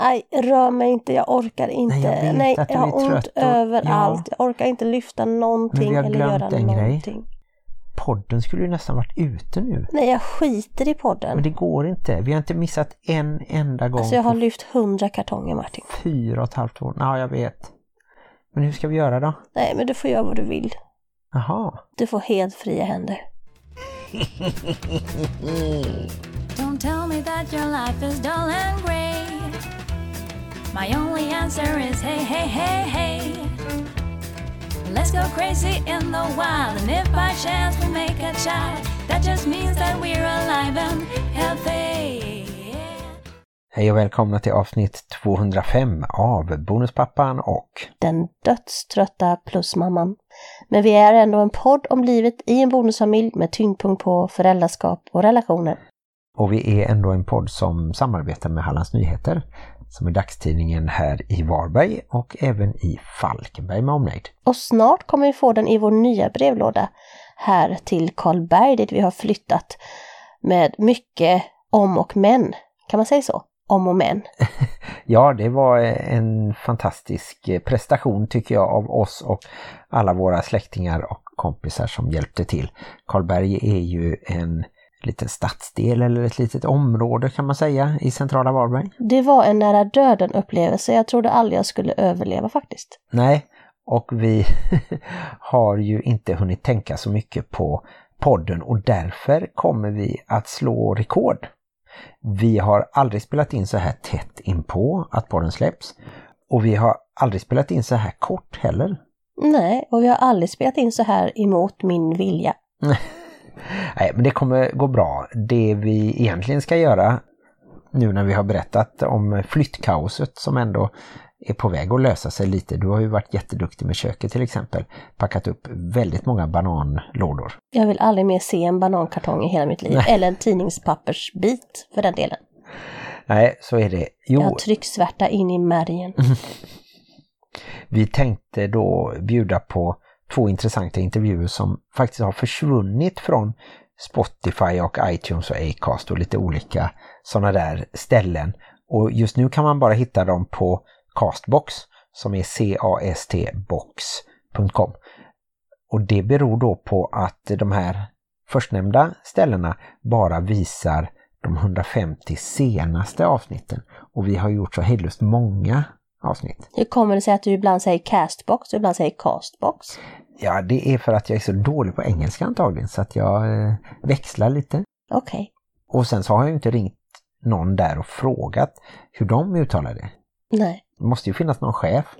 Nej, rör mig inte, jag orkar inte. Nej, jag vet Nej, att du jag har ont och- överallt. ja. Jag orkar inte lyfta någonting eller göra en grej. någonting. Podden skulle ju nästan varit ute nu. Nej, jag skiter i podden. Men det går inte. Vi har inte missat en enda gång Alltså jag har lyft hundra kartonger Martin. fyra och ett halvt år. Ja, jag vet. Men hur ska vi göra då? Nej, men du får göra vad du vill. Jaha. Du får helt fria händer. Don't tell me that your life is dull and grey. My only answer is hey, hey, hey, hey. Let's go crazy in the wild, and if by chance we make a child, that just means that we're alive and healthy. Hej och välkomna till avsnitt 205 av Bonuspappan och Den dödströtta plusmamman. Men vi är ändå en podd om livet i en bonusfamilj med tyngdpunkt på föräldraskap och relationer. Och vi är ändå en podd som samarbetar med Hallands Nyheter som är dagstidningen här i Varberg och även i Falkenberg med omnejd. Och snart kommer vi få den i vår nya brevlåda här till Karlberg dit vi har flyttat med mycket om och men. Kan man säga så? Om och men. Ja, det var en fantastisk prestation tycker jag av oss och alla våra släktingar och kompisar som hjälpte till. Karlberg är ju en liten stadsdel eller ett litet område kan man säga i centrala Varberg. Det var en nära döden upplevelse. Jag trodde aldrig jag skulle överleva faktiskt. Nej, och vi har ju inte hunnit tänka så mycket på podden och därför kommer vi att slå rekord. Vi har aldrig spelat in så här tätt inpå att podden släpps och vi har aldrig spelat in så här kort heller. Nej, och vi har aldrig spelat in så här emot min vilja. Nej, men det kommer gå bra. Det vi egentligen ska göra nu när vi har berättat om flyttkaoset som ändå är på väg att lösa sig lite. Du har ju varit jätteduktig med köket till exempel. Packat upp väldigt många bananlådor. Jag vill aldrig mer se en banankartong i hela mitt liv. Eller en tidningspappersbit för den delen. Nej, så är det. Jo, Jag har trycksvärta in i märgen. vi tänkte då bjuda på två intressanta intervjuer som faktiskt har försvunnit från Spotify och iTunes och Acast och lite olika sådana där ställen. Och just nu kan man bara hitta dem på Castbox som är castbox.com. Och det beror då på att de här förstnämnda ställena bara visar de 150 senaste avsnitten. Och vi har gjort så hejdlöst många avsnitt. Hur kommer det sig att du ibland säger castbox och ibland säger castbox? Ja, det är för att jag är så dålig på engelska antagligen så att jag eh, växlar lite. Okej. Och sen så har jag ju inte ringt någon där och frågat hur de uttalar det. Nej. Det måste ju finnas någon chef.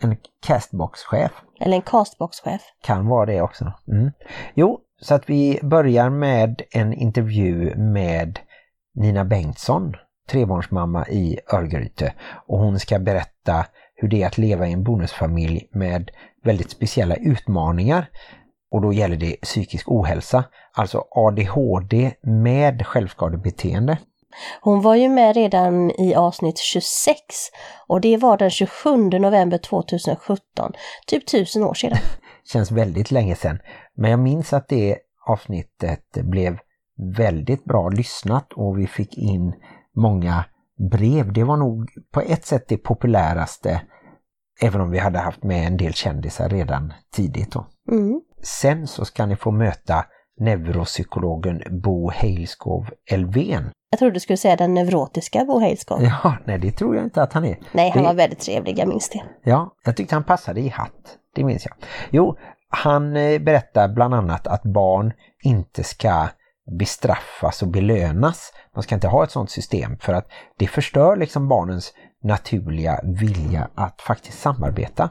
En castbox-chef. Eller en castbox-chef. Kan vara det också. Mm. Jo, så att vi börjar med en intervju med Nina Bengtsson, trebarnsmamma i Örgryte. Och hon ska berätta hur det är att leva i en bonusfamilj med väldigt speciella utmaningar. Och då gäller det psykisk ohälsa, alltså ADHD med självskadebeteende. Hon var ju med redan i avsnitt 26 och det var den 27 november 2017, typ tusen år sedan. Känns väldigt länge sedan. Men jag minns att det avsnittet blev väldigt bra lyssnat och vi fick in många brev. Det var nog på ett sätt det populäraste även om vi hade haft med en del kändisar redan tidigt. Då. Mm. Sen så ska ni få möta neuropsykologen Bo Heilskov Elven. Jag trodde du skulle säga den neurotiska Bo Heilskov. Ja, nej det tror jag inte att han är. Nej, han Det- var väldigt trevlig, jag minns det. Ja, jag tyckte han passade i hatt. Det minns jag. Jo, han eh, berättar bland annat att barn inte ska bestraffas och belönas. Man ska inte ha ett sådant system för att det förstör liksom barnens naturliga vilja att faktiskt samarbeta.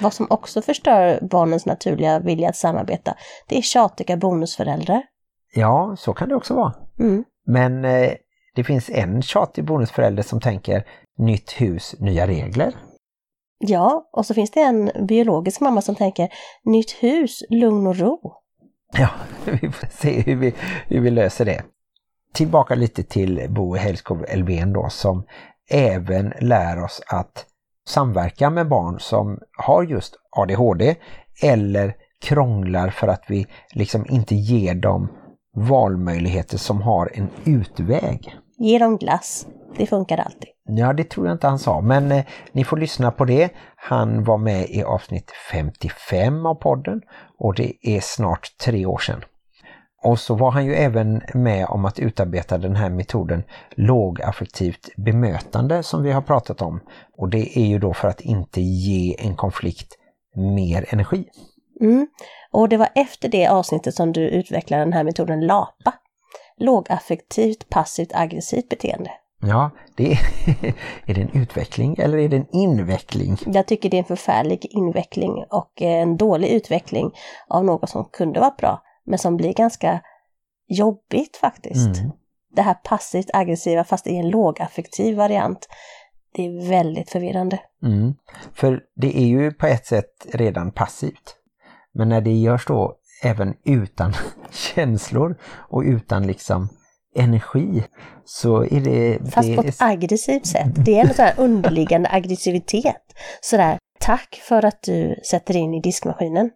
Vad som också förstör barnens naturliga vilja att samarbeta, det är tjatiga bonusföräldrar. Ja, så kan det också vara. Mm. Men eh, det finns en tjatig bonusförälder som tänker nytt hus, nya regler. Ja, och så finns det en biologisk mamma som tänker nytt hus, lugn och ro. Ja, vi får se hur vi, hur vi löser det. Tillbaka lite till Bo Helskov Elven då som även lär oss att samverka med barn som har just ADHD eller krånglar för att vi liksom inte ger dem valmöjligheter som har en utväg. Ge dem glass, det funkar alltid. Ja, det tror jag inte han sa, men eh, ni får lyssna på det. Han var med i avsnitt 55 av podden och det är snart tre år sedan. Och så var han ju även med om att utarbeta den här metoden lågaffektivt bemötande som vi har pratat om. Och det är ju då för att inte ge en konflikt mer energi. Mm. Och det var efter det avsnittet som du utvecklade den här metoden LAPA. Lågaffektivt passivt aggressivt beteende. Ja, det är, är det en utveckling eller är det en inveckling? Jag tycker det är en förfärlig inveckling och en dålig utveckling av något som kunde vara bra, men som blir ganska jobbigt faktiskt. Mm. Det här passivt aggressiva fast i en lågaffektiv variant. Det är väldigt förvirrande. Mm. För det är ju på ett sätt redan passivt. Men när det görs då även utan känslor och utan liksom energi så är det... Fast det på ett aggressivt sätt. Det är en sån här underliggande aggressivitet. Sådär, tack för att du sätter in i diskmaskinen.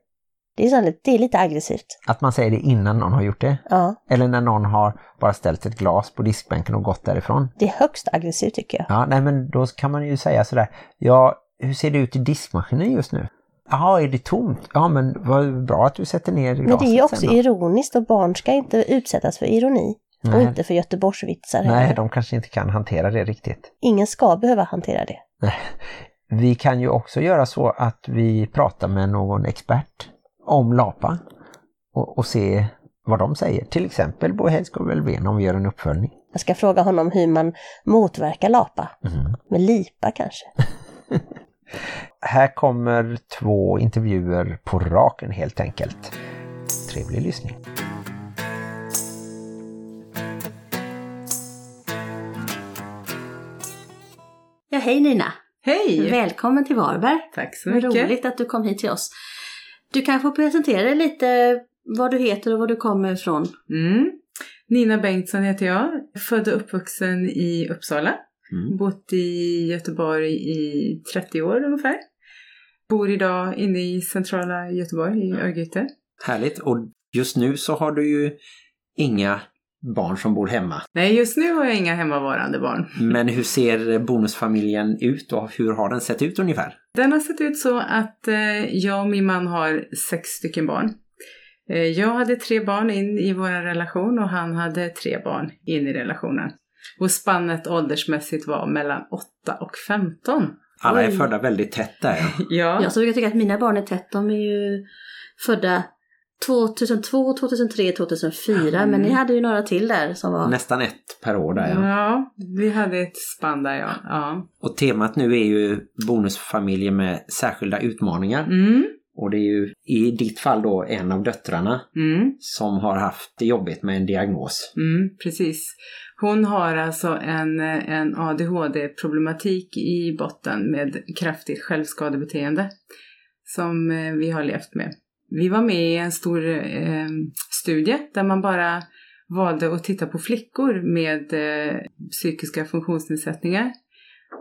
Det är, sån, det är lite aggressivt. Att man säger det innan någon har gjort det. Ja, Eller när någon har bara ställt ett glas på diskbänken och gått därifrån. det är högst aggressivt tycker jag. Ja, nej men då kan man ju säga sådär. Ja, hur ser det ut i diskmaskinen just nu? Jaha, är det tomt? Ja, men vad bra att du sätter ner glaset Men det är ju också ironiskt och barn ska inte utsättas för ironi. Och Nej. inte för Göteborgsvitsar Nej, de kanske inte kan hantera det riktigt. Ingen ska behöva hantera det. Vi kan ju också göra så att vi pratar med någon expert om LAPA och, och se vad de säger. Till exempel Bo Hedskog Welvén om vi gör en uppföljning. Jag ska fråga honom hur man motverkar lapa. Mm. Med lipa kanske. Här kommer två intervjuer på raken helt enkelt. Trevlig lyssning. Ja, hej Nina! Hej! Välkommen till Varberg. Tack så Vad mycket. roligt att du kom hit till oss. Du kan få presentera dig lite vad du heter och var du kommer ifrån. Mm. Nina Bengtsson heter jag. Född och uppvuxen i Uppsala. Mm. Bott i Göteborg i 30 år ungefär. Bor idag inne i centrala Göteborg, i Örgryte. Härligt. Och just nu så har du ju inga barn som bor hemma. Nej, just nu har jag inga hemmavarande barn. Men hur ser bonusfamiljen ut och hur har den sett ut ungefär? Den har sett ut så att eh, jag och min man har sex stycken barn. Eh, jag hade tre barn in i vår relation och han hade tre barn in i relationen. Och spannet åldersmässigt var mellan 8 och 15. Alla är Oj. födda väldigt tätt där. Ja, Jag så brukar tycka att mina barn är tätt. De är ju födda 2002, 2003, 2004. Mm. Men ni hade ju några till där som var... Nästan ett per år där ja. Ja, vi hade ett spann där ja. ja. Och temat nu är ju bonusfamiljer med särskilda utmaningar. Mm, Och det är ju i ditt fall då en av döttrarna mm, som har haft det jobbigt med en diagnos. mm, precis. Hon har alltså en, en ADHD-problematik i botten med kraftigt självskadebeteende som eh, vi har levt med. Vi var med i en stor eh, studie där man bara valde att titta på flickor med eh, psykiska funktionsnedsättningar.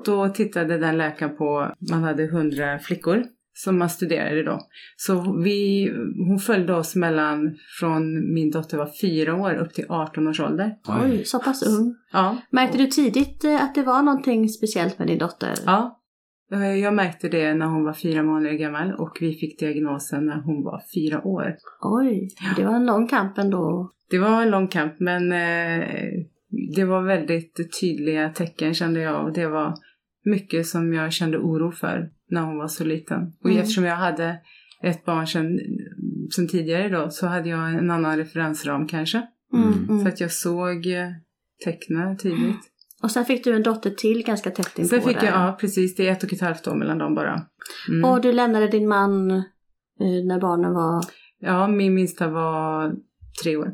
Då tittade den läkaren på, man hade 100 flickor som man studerade då. Så vi, hon följde oss mellan, från min dotter var fyra år upp till 18 års ålder. Oj, så pass ung. Ja, Märkte du tidigt eh, att det var någonting speciellt med din dotter? ja. Eh, Jag märkte det när hon var fyra månader gammal och vi fick diagnosen när hon var fyra år. Oj, det var en lång kamp ändå. Det var en lång kamp men eh, det var väldigt tydliga tecken kände jag och det var mycket som jag kände oro för när hon var så liten. Och Mm. eftersom jag hade ett barn sedan, sedan tidigare då så hade jag en annan referensram kanske. Mm, Mm. mm. Så att jag såg tecknen tydligt. Och sen fick du en dotter till ganska tätt inpå Sen fick där. jag, ja precis, det är ett och ett halvt år mellan dem bara. Mm. Och du lämnade din man eh, när barnen var... Ja, min minsta var tre år.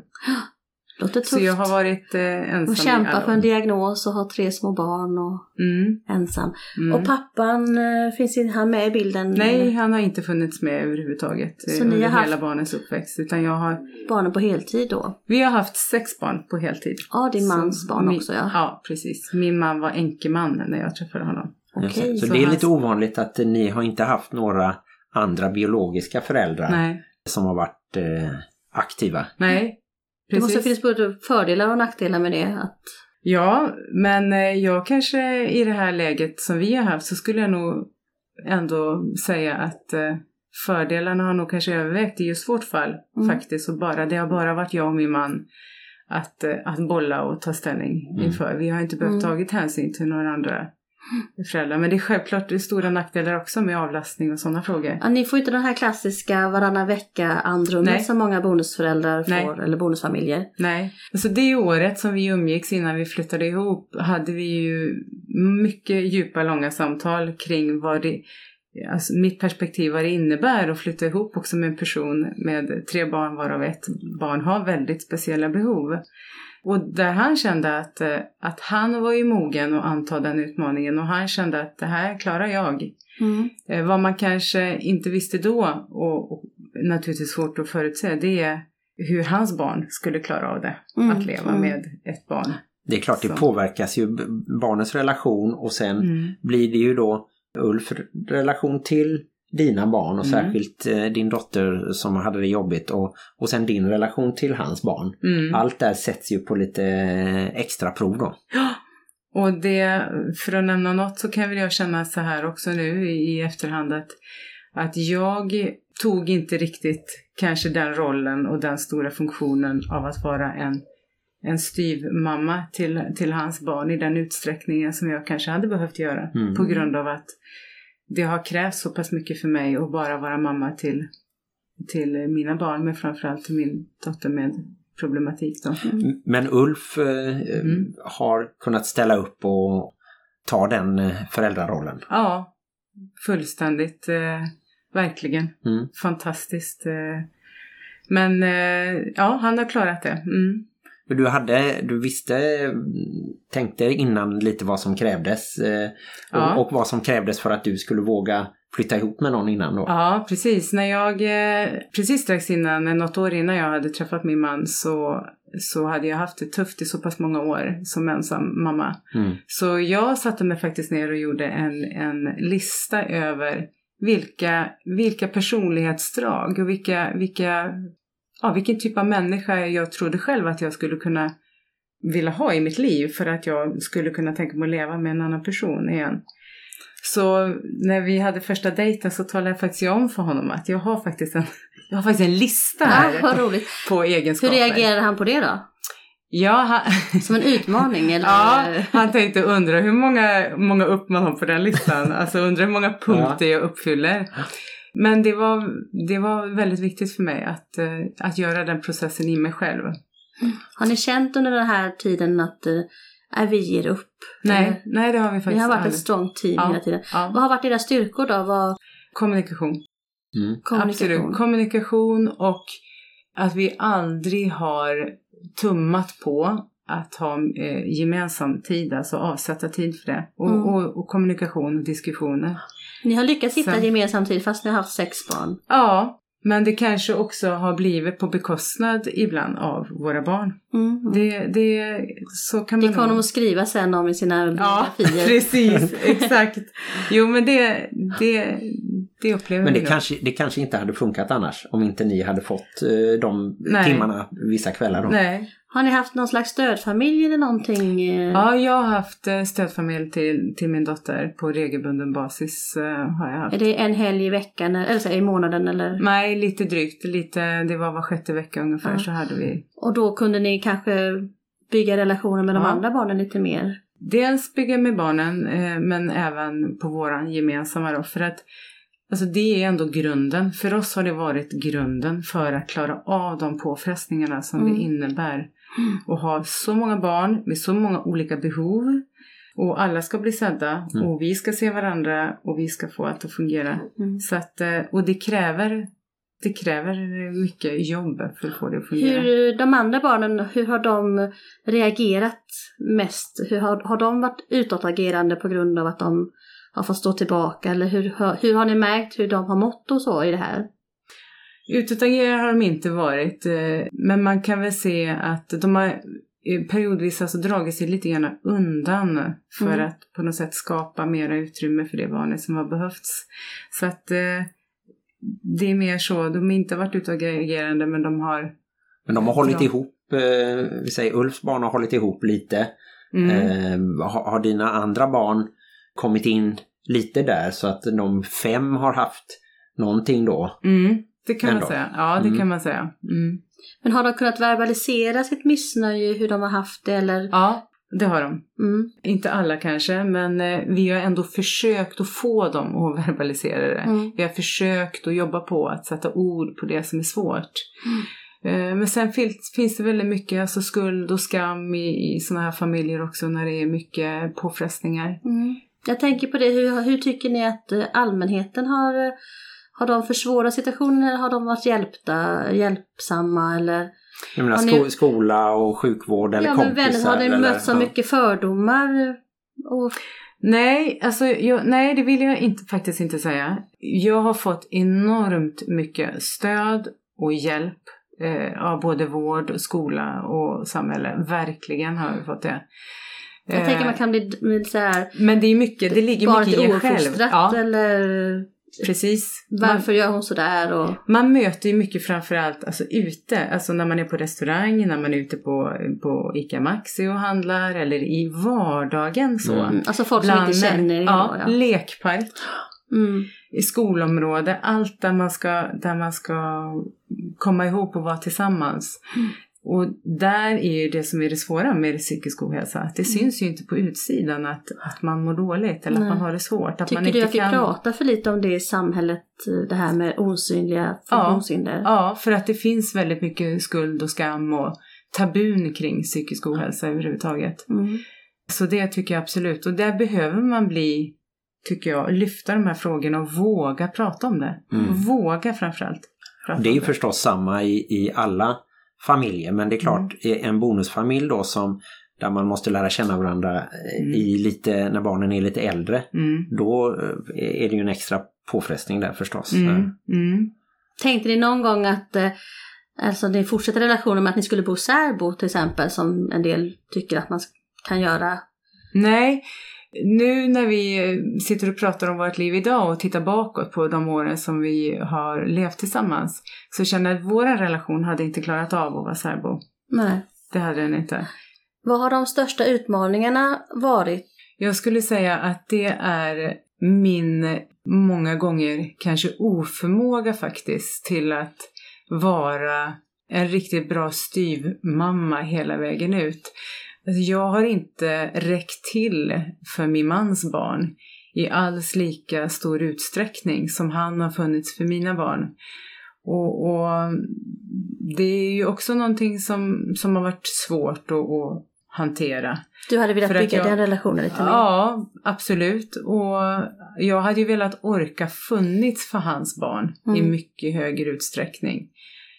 Låter tufft. Så jag har varit eh, ensam och i kämpa alla för en diagnos och ha tre små barn och Mm, ensam. mm. Och pappan, eh, finns inte han med i bilden? Nej, han har inte funnits med överhuvudtaget Så eh, ni under har haft- hela barnens uppväxt. Utan jag har, Barnen på heltid då? vi har haft sex barn på heltid. Ja, din Så mans barn min, också ja. Ja, precis. Min man var enkeman när jag träffade honom. Okej. Så, Så det är han- lite ovanligt att ni har inte haft några andra biologiska föräldrar Nej, som har varit eh, aktiva. nej. Det måste finnas både fördelar och nackdelar med det. Att Ja, men eh, jag kanske i det här läget som vi har haft så skulle jag nog ändå säga att eh, fördelarna har nog kanske övervägt i just vårt fall Mm. faktiskt. Och bara, det har bara varit jag och min man att, eh, att bolla och ta ställning Mm. inför. Vi har inte behövt Mm. tagit hänsyn till några andra föräldrar. Men det är självklart det är stora nackdelar också med avlastning och sådana frågor. Ja, ni får inte den här klassiska varannan vecka Nej. andrummet som många bonusföräldrar Nej. får, eller bonusfamiljer. Nej, alltså det året som vi umgicks innan vi flyttade ihop hade vi ju mycket djupa, långa samtal kring vad det, alltså mitt perspektiv vad det innebär att flytta ihop också med en person med tre barn varav ett barn har väldigt speciella behov. Och där han kände att, eh, att han var ju mogen att anta den utmaningen och han kände att det här klarar jag. Mm. Eh, Vad man kanske inte visste då och, och naturligtvis svårt att förutse det är hur hans barn skulle klara av det. Mm, Att leva mm. med ett barn. Det är klart, det Så. påverkas ju b- barnens relation och sen Mm. blir det ju då Ulf relation till dina barn och Mm. särskilt eh, din dotter som hade det jobbigt och, och sen din relation till hans barn. Mm. Allt där sätts ju på lite eh, extra prov då. Och det, för att nämna något så kan väl jag känna så här också nu i, i efterhand att, att jag tog inte riktigt kanske den rollen och den stora funktionen av att vara en, en styvmamma till, till hans barn i den utsträckningen som jag kanske hade behövt göra. Mm. På grund av att det har krävts så pass mycket för mig att bara vara mamma till, till mina barn men framförallt till min dotter med problematik då. M- Men Ulf eh, Mm. har kunnat ställa upp och ta den eh, föräldrarollen. Ja, fullständigt. Eh, verkligen. Mm. Fantastiskt. Eh. Men eh, ja, han har klarat det. Mm. Du, hade, du visste, tänkte innan lite vad som krävdes eh, Ja. och, och vad som krävdes för att du skulle våga flytta ihop med någon innan då. Ja, precis. När jag, eh, precis strax innan, eh, något år innan jag hade träffat min man så, så hade jag haft det tufft i så pass många år som ensam mamma. Mm. Så jag satte mig faktiskt ner och gjorde en, en lista över vilka, vilka personlighetsdrag och vilka, vilka, ja, vilken typ av människa jag trodde själv att jag skulle kunna vilja ha i mitt liv för att jag skulle kunna tänka mig att leva med en annan person igen. Så när vi hade första dejten så talade jag faktiskt om för honom att jag har faktiskt en, jag har faktiskt en lista Ja, här roligt. på Hur egenskaper. reagerade han på det då? Ja, han, Som en utmaning eller? Ja, han tänkte undra hur många, många upp man har på den listan. Alltså undra hur många punkter jag uppfyller. Men det var, det var väldigt viktigt för mig att, eh, att göra den processen i mig själv. Har ni känt under den här tiden att äh, vi ger upp? Nej, nej det har vi faktiskt har varit aldrig. ett strong team Ja, hela tiden. ja. Vad har varit era styrkor då? Vad, Kommunikation. Mm. kommunikation? Absolut. Kommunikation och att vi aldrig har tummat på att ha eh, gemensam tid, alltså avsätta tid för det. Och, Mm. och, och kommunikation och diskussioner. Ni har lyckats hitta Så- gemensam tid fast ni har haft sex barn. Ja, men det kanske också har blivit på bekostnad ibland av våra barn. Mm. Det, det, så kan man Fick honom nog- att skriva sen om i sina Ja, biografier. precis, exakt. Jo, men det, det, det upplever Men det jag. kanske, det kanske inte hade funkat annars om inte ni hade fått eh, de Nej. timmarna vissa kvällar då. Nej. Har ni haft någon slags stödfamilj eller någonting? eh? Ja, jag har haft eh, stödfamilj till, till min dotter på regelbunden basis. Har jag haft. Är det en helg i veckan eller så, i månaden eller? Nej, lite drygt. Lite, det var var sjätte vecka ungefär Ja. så hade vi. Och då kunde ni kanske bygga relationer med de Ja. andra barnen lite mer? Dels bygga med barnen eh, men även på våran gemensamma då. För att alltså det är ändå grunden. För oss har det varit grunden för att klara av de påfrestningarna som Mm. det innebär. att ha så många barn med så många olika behov. Och alla ska bli sedda Mm. och vi ska se varandra och vi ska få allt att fungera. Mm. Så att, eh, och det kräver, det kräver mycket jobb för att få det att fungera. Hur, de andra barnen, hur har de reagerat mest? Hur har, har de varit utåtagerande på grund av att de har fått stå tillbaka? Eller hur, hur har ni märkt hur de har mått och så i det här? Utåtagerande har de inte varit, eh, men man kan väl se att de har eh, periodvis alltså dragit sig lite grann undan för Mm. att på något sätt skapa mera utrymme för det barnet som har behövts. Så att eh, det är mer så, de har inte varit utagerande men de har Men de har hållit Ja. ihop, eh, vi säger Ulfs barn har hållit ihop lite Mm. Eh, har, har dina andra barn kommit in lite där så att de fem har haft någonting då? Mm. Det kan Ändå. man säga. Ja, det Mm. kan man säga. Mm. Men har de kunnat verbalisera sitt missnöje, hur de har haft det eller? Ja, det har de. Mm. Inte alla kanske, men eh, vi har ändå försökt att få dem att verbalisera det. Mm. Vi har försökt att jobba på att sätta ord på det som är svårt. Eh, Men sen finns, finns det väldigt mycket alltså skuld och skam i, i sådana här familjer också när det är mycket påfrestningar. Mm. Jag tänker på det, hur, hur tycker ni att eh, allmänheten har, har de försvårat situationen eller har de varit hjälpta, hjälpsamma eller? Jag menar Har ni- sko- skola och sjukvård eller ja, men kompisar? väldigt, har ni eller, mött så mycket fördomar? Och, Nej, alltså, jag, nej, det vill jag inte, faktiskt inte säga. Jag har fått enormt mycket stöd och hjälp eh, av både vård, skola och samhälle. Verkligen har jag fått det. jag Eh, tänker man kan bli, så här, Men det är mycket, det ligger mycket i en själv. Ja, eller precis. Man, varför gör hon sådär? Och, man möter ju mycket framförallt alltså ute, alltså när man är på restaurang, när man är ute på, på ICA Maxi och handlar eller i vardagen så. Mm. alltså folk som inte känner er. ja, ja. lekpark. Mm. i skolområde, allt där man ska, där man ska komma ihop och vara tillsammans. Mm. Och där är ju det som är det svåra med det psykisk ohälsa, att det syns ju inte på utsidan att, att man mår dåligt eller Mm. Nej. att man har det svårt. Att Tycker man du inte att vi kan... pratar för lite om det i samhället, det här med osynliga funktionshinder? Ja, för att det finns väldigt mycket skuld och skam och tabun kring psykisk ohälsa överhuvudtaget. Mm. Så det tycker jag absolut. Och där behöver man bli, tycker jag, lyfta de här frågorna och våga prata om det. Mm. Våga framförallt. prata Det är ju förstås samma i, i alla familjer men det är klart Mm. en bonusfamilj då som där man måste lära känna varandra eh, Mm. i lite, när barnen är lite äldre Mm. då eh, är det ju en extra påfrestning där förstås. Mm. Eh, Mm. Tänkte ni någon gång att alltså ni fortsätter relationen med att ni skulle bo särbo till exempel som en del tycker att man kan göra? Nej, nu när vi sitter och pratar om vårt liv idag och tittar bakåt på de åren som vi har levt tillsammans så känner jag att vår relation hade inte klarat av att vara särbo. Nej. Det hade den inte. Vad har de största utmaningarna varit? Jag skulle säga att det är min många gånger kanske oförmåga faktiskt till att vara en riktigt bra styvmamma hela vägen ut. Alltså jag har inte räckt till för min mans barn i alls lika stor utsträckning som han har funnits för mina barn. Och, och det är ju också någonting som, som har varit svårt att, att hantera. Du hade velat bygga jag- den relationen lite mer? Ja, absolut. Och jag hade ju velat orka funnits för hans barn i Mm. mycket högre utsträckning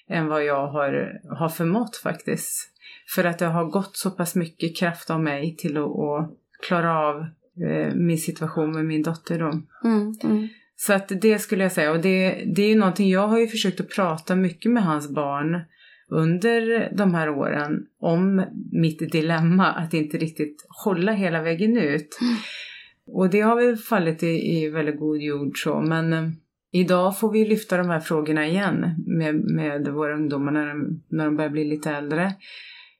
än vad jag har, har förmått faktiskt. För att det har gått så pass mycket kraft av mig till att, att klara av eh, min situation med min dotter då. Mm, mm. Så att det skulle jag säga. Och det, det är ju någonting, jag har ju försökt att prata mycket med hans barn under de här åren om mitt dilemma att inte riktigt hålla hela vägen ut. Och det har väl fallit i, i väldigt god jord så, men eh, idag får vi lyfta de här frågorna igen med, med våra ungdomar när de, när de börjar bli lite äldre.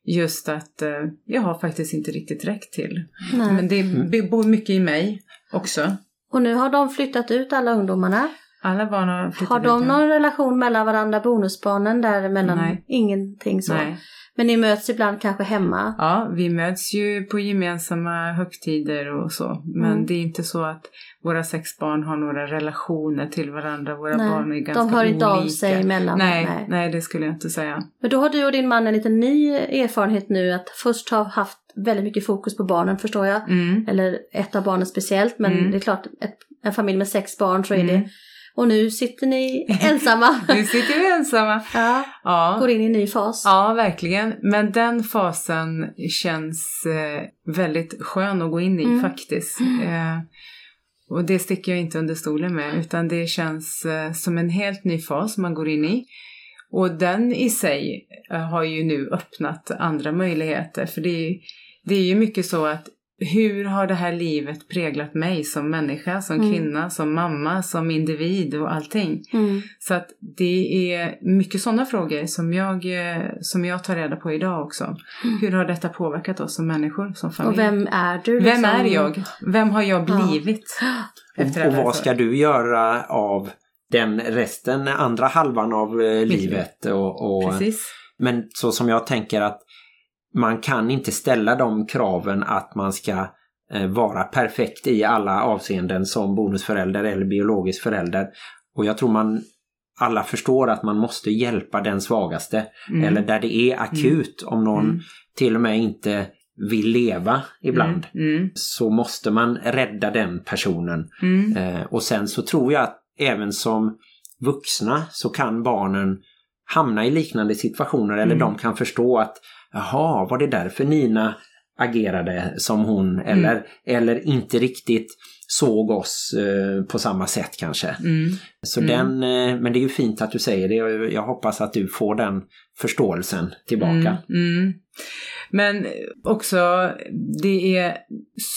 Just att eh, jag har faktiskt inte riktigt räckt till. Nej. Men det bor mycket i mig också. Och nu har de flyttat ut alla ungdomarna. Alla barn har flyttat Har de ut, ja. någon relation mellan varandra, bonusbarnen däremellan? Nej. Ingenting så? Nej. Men ni möts ibland kanske hemma? Ja, vi möts ju på gemensamma högtider och så. Men Mm. det är inte så att våra sex barn har några relationer till varandra. Våra Nej, barn är ganska de hör inte olika. av sig emellan. Nej, Nej. nej. det skulle jag inte säga. Men då har du och din man en liten ny erfarenhet nu att först ha haft väldigt mycket fokus på barnen förstår jag. Mm. Eller ett av barnen speciellt men Mm. det är klart ett, en familj med sex barn så är Mm. det. Och nu sitter ni ensamma. Nu sitter vi ensamma. ja, Ja. går in i en ny fas. Ja, verkligen. Men den fasen känns eh, väldigt skön att gå in i Mm. faktiskt. Eh, och det sticker jag inte under stolen med, utan det känns eh, som en helt ny fas man går in i. Och den i sig eh, har ju nu öppnat andra möjligheter, för det är, det är ju mycket så att hur har det här livet präglat mig som människa, som Mm. kvinna, som mamma, som individ och allting. Mm. Så att det är mycket sådana frågor som jag, eh, som jag tar reda på idag också. Hur har detta påverkat oss som människor, som familj? Och vem är du? Vem liksom? är jag? Vem har jag Ja. blivit? Efter Och, och vad ska du göra av den resten, andra halvan av eh, livet? Och, och, Precis. men så som jag tänker att man kan inte ställa de kraven att man ska eh, vara perfekt i alla avseenden som bonusförälder eller biologisk förälder. Och jag tror man alla förstår att man måste hjälpa den svagaste. Mm. Eller där det är akut om någon Mm. till och med inte vill leva ibland. Mm. Mm. Så måste man rädda den personen. Mm. Eh, och sen så tror jag att även som vuxna så kan barnen hamna i liknande situationer eller Mm. de kan förstå att jaha, var det därför Nina agerade som hon Mm. eller, eller inte riktigt såg oss eh, på samma sätt kanske. Mm. Så Mm. den, eh, men det är ju fint att du säger det jag, jag hoppas att du får den förståelsen tillbaka. Mm, mm. Men också, det är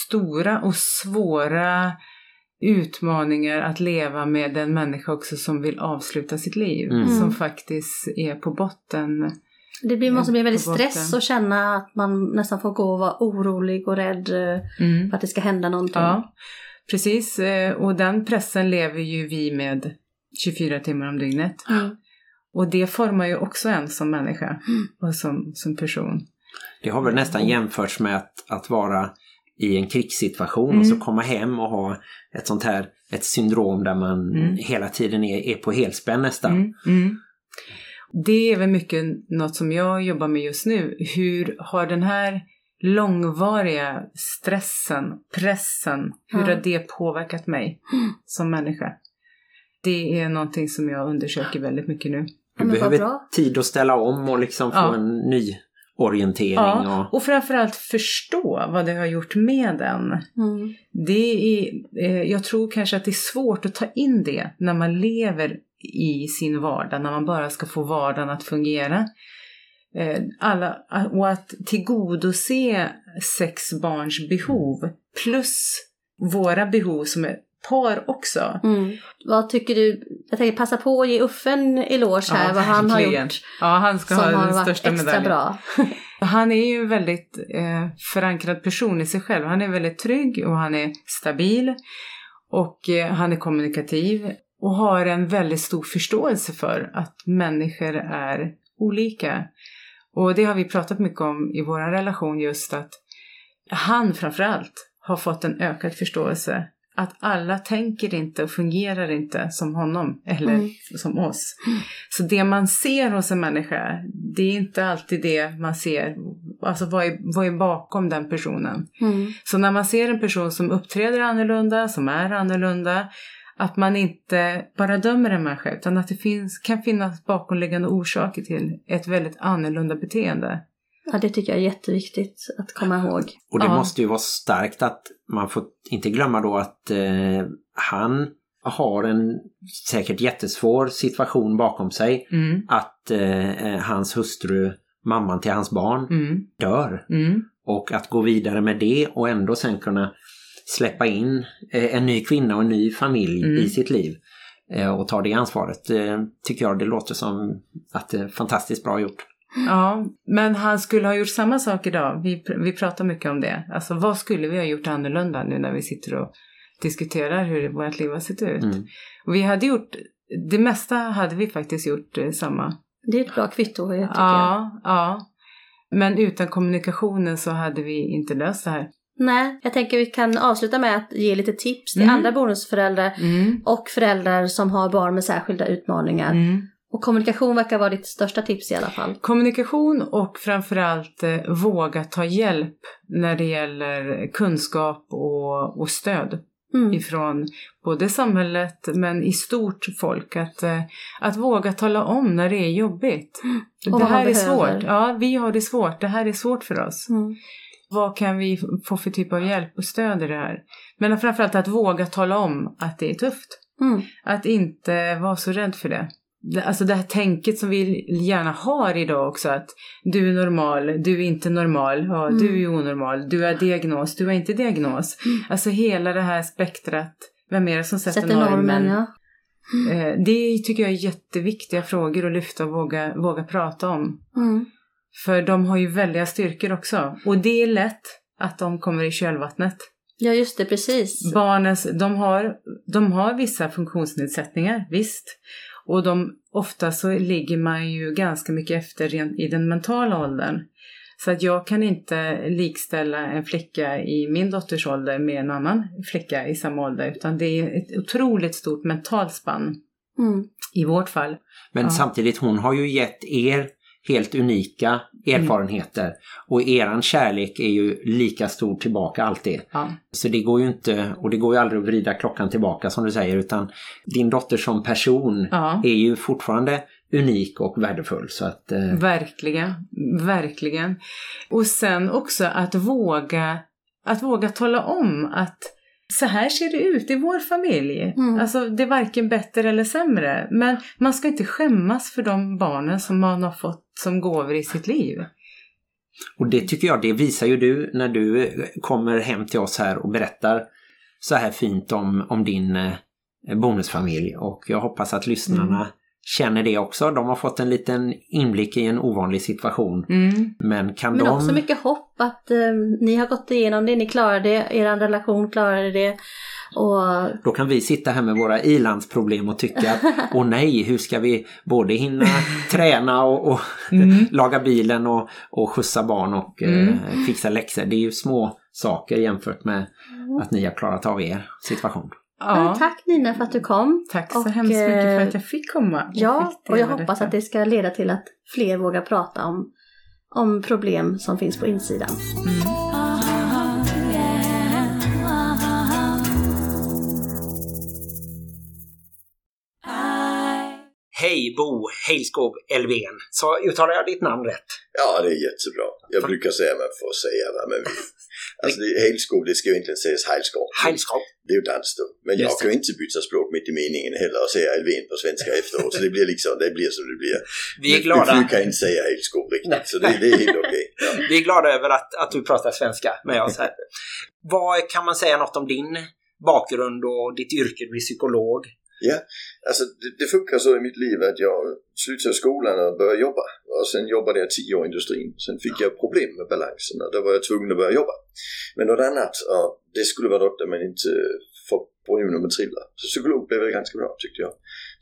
stora och svåra utmaningar att leva med en människa också som vill avsluta sitt liv. Mm. Som faktiskt är på botten. Det blir, måste bli väldigt stress att känna att man nästan får gå och vara orolig och rädd eh, Mm. för att det ska hända någonting. Ja, precis. Eh, Och den pressen lever ju vi med 24 timmar om dygnet. Mm. Och det formar ju också en som människa och som, som person. Det har väl nästan jämförts med att, att vara i en krigssituation Mm. och så komma hem och ha ett sånt här ett syndrom där man Mm. hela tiden är, är på helspänn nästan. Det är väl mycket något som jag jobbar med just nu. Hur har den här långvariga stressen, pressen, hur har det påverkat mig som människa? Det är någonting som jag undersöker väldigt mycket nu. Du behöver bra. tid att ställa om och liksom få Ja. en ny orientering. Ja, Och, och framförallt förstå vad det har gjort med den. Mm. Det är, eh, jag tror kanske att det är svårt att ta in det när man lever i sin vardag, när man bara ska få vardagen att fungera. Eh, Alla, och att tillgodose sex barns behov plus våra behov som är par också. Mm. Vad tycker du? Jag tänker passa på att ge Uffe en eloge här, Ja, vad han har gjort. Ja, han ska ha den största medaljen. bra. Han är ju en väldigt eh, förankrad person i sig själv. Han är väldigt trygg och han är stabil. Och eh, han är kommunikativ. Och har en väldigt stor förståelse för att människor är olika. Och det har vi pratat mycket om i vår relation just att han framförallt har fått en ökad förståelse. Att alla tänker inte och fungerar inte som honom eller Mm. som oss. Så det man ser hos en människa, det är inte alltid det man ser. Alltså vad är, vad är bakom den personen? Mm. Så när man ser en person som uppträder annorlunda, som är annorlunda, att man inte bara dömer en människa utan att det finns, kan finnas bakomliggande orsaker till ett väldigt annorlunda beteende. Ja, det tycker jag är jätteviktigt att komma ihåg. och det Ja. måste ju vara starkt att man får inte glömma då att eh, han har en säkert jättesvår situation bakom sig. Mm, Att eh, eh, hans hustru, mamman till hans barn, mm, dör. mm, Och att gå vidare med det och ändå sen kunna släppa in eh, en ny kvinna och en ny familj Mm. i sitt liv eh, och ta det ansvaret eh, tycker jag det låter som att det är fantastiskt bra gjort. Ja, men han skulle ha gjort samma sak idag. Vi, vi pratar mycket om det. Alltså vad skulle vi ha gjort annorlunda nu när vi sitter och diskuterar hur vårt liv har sett ut? Mm. Och vi hade gjort, det mesta hade vi faktiskt gjort samma. Det är ett bra kvitto tycker jag. Ja, ja. Men utan kommunikationen så hade vi inte löst det här. Nej, jag tänker vi kan avsluta med att ge lite tips till Mm. andra bonusföräldrar Mm. och föräldrar som har barn med särskilda utmaningar. Mm. Och kommunikation verkar vara ditt största tips i alla fall. Kommunikation och framförallt eh, våga ta hjälp när det gäller kunskap och, och stöd Mm. ifrån både samhället men i stort folk. Att, eh, att våga tala om när det är jobbigt. Och det här är svårt. behöver. Ja, vi har det svårt. Det här är svårt för oss. Mm. Vad kan vi få för typ av hjälp och stöd i det här? Men framförallt att våga tala om att det är tufft. Mm. Att inte vara så rädd för det. alltså det här tänket som vi gärna har idag också att du är normal, du är inte normal, ja, Mm. du är onormal, du är diagnos, du är inte diagnos. Alltså hela det här spektrat, vem är det som sätter, Sätter normen, ja. Eh, Det tycker jag är jätteviktiga frågor att lyfta och våga, våga prata om. För de har ju väldiga styrkor också. Och det är lätt att de kommer i kölvattnet. Ja, just det, precis. Barnens, de har, de har vissa funktionsnedsättningar, visst. Och de, ofta så ligger man ju ganska mycket efter rent i den mentala åldern. Så att jag kan inte likställa en flicka i min dotters ålder med en annan flicka i samma ålder. Utan det är ett otroligt stort mentalt spann Mm. i vårt fall. Men Ja. samtidigt, hon har ju gett er helt unika erfarenheter. Och eran kärlek är ju lika stor tillbaka alltid. Ja. Så det går ju inte, och det går ju aldrig att vrida klockan tillbaka som du säger, utan din dotter som person Ja. är ju fortfarande unik och värdefull. Så att, eh, Verkligen, verkligen. Och sen också att våga, att våga tala om att så här ser det ut i vår familj. Mm. Alltså det är varken bättre eller sämre. Men man ska inte skämmas för de barnen som man har fått som gåvor i sitt liv. och det tycker jag, det visar ju du när du kommer hem till oss här och berättar så här fint om, om din eh, bonusfamilj. Och jag hoppas att lyssnarna känner det också. De har fått en liten inblick i en ovanlig situation. Mm. Men kan Men de... också mycket hopp att eh, ni har gått igenom det, ni klarade det, er relation klarade det. Och Då kan vi sitta här med våra ilandsproblem och tycka att åh nej, hur ska vi både hinna träna och, och Mm. laga bilen och, och skjutsa barn och Mm. eh, fixa läxor. Det är ju små saker jämfört med att ni har klarat av er situation. Ja. tack Nina för att du kom. Tack så Och, hemskt mycket för eh, att jag fick komma. och Ja, fick och jag hoppas detta. att det ska leda till att fler vågar prata om, om problem som finns på insidan. Mm. Hej Bo Hejskog Elven. Så uttalar jag ditt namn rätt? Ja, det är jättebra. Jag brukar säga man får säga vad man vill. Alltså, det, helskov, det ska ju egentligen sägas heilskov. Hejskog. Det är ju dans då. Men jag Just det. kan ju inte byta språk mitt i meningen heller och säga Elven på svenska efteråt. Så det blir liksom, det blir som det blir. Vi är Du glada, kan inte säga helskov riktigt, Nej. så det, det är helt okej. Ja. vi är glada över att, att du pratar svenska med oss här. Vad kan man säga något om din bakgrund och ditt yrke? Du är psykolog. Ja, Alltså, det, det funkar så i mitt liv att jag slutade skolan och började jobba. Och sen jobbade jag tio år i industrin. Sen fick jag problem med balansen och då var jag tvungen att börja jobba. Men något annat, och det skulle vara något där man inte får problem när man trillar. Så psykolog blev jag ganska bra tyckte jag.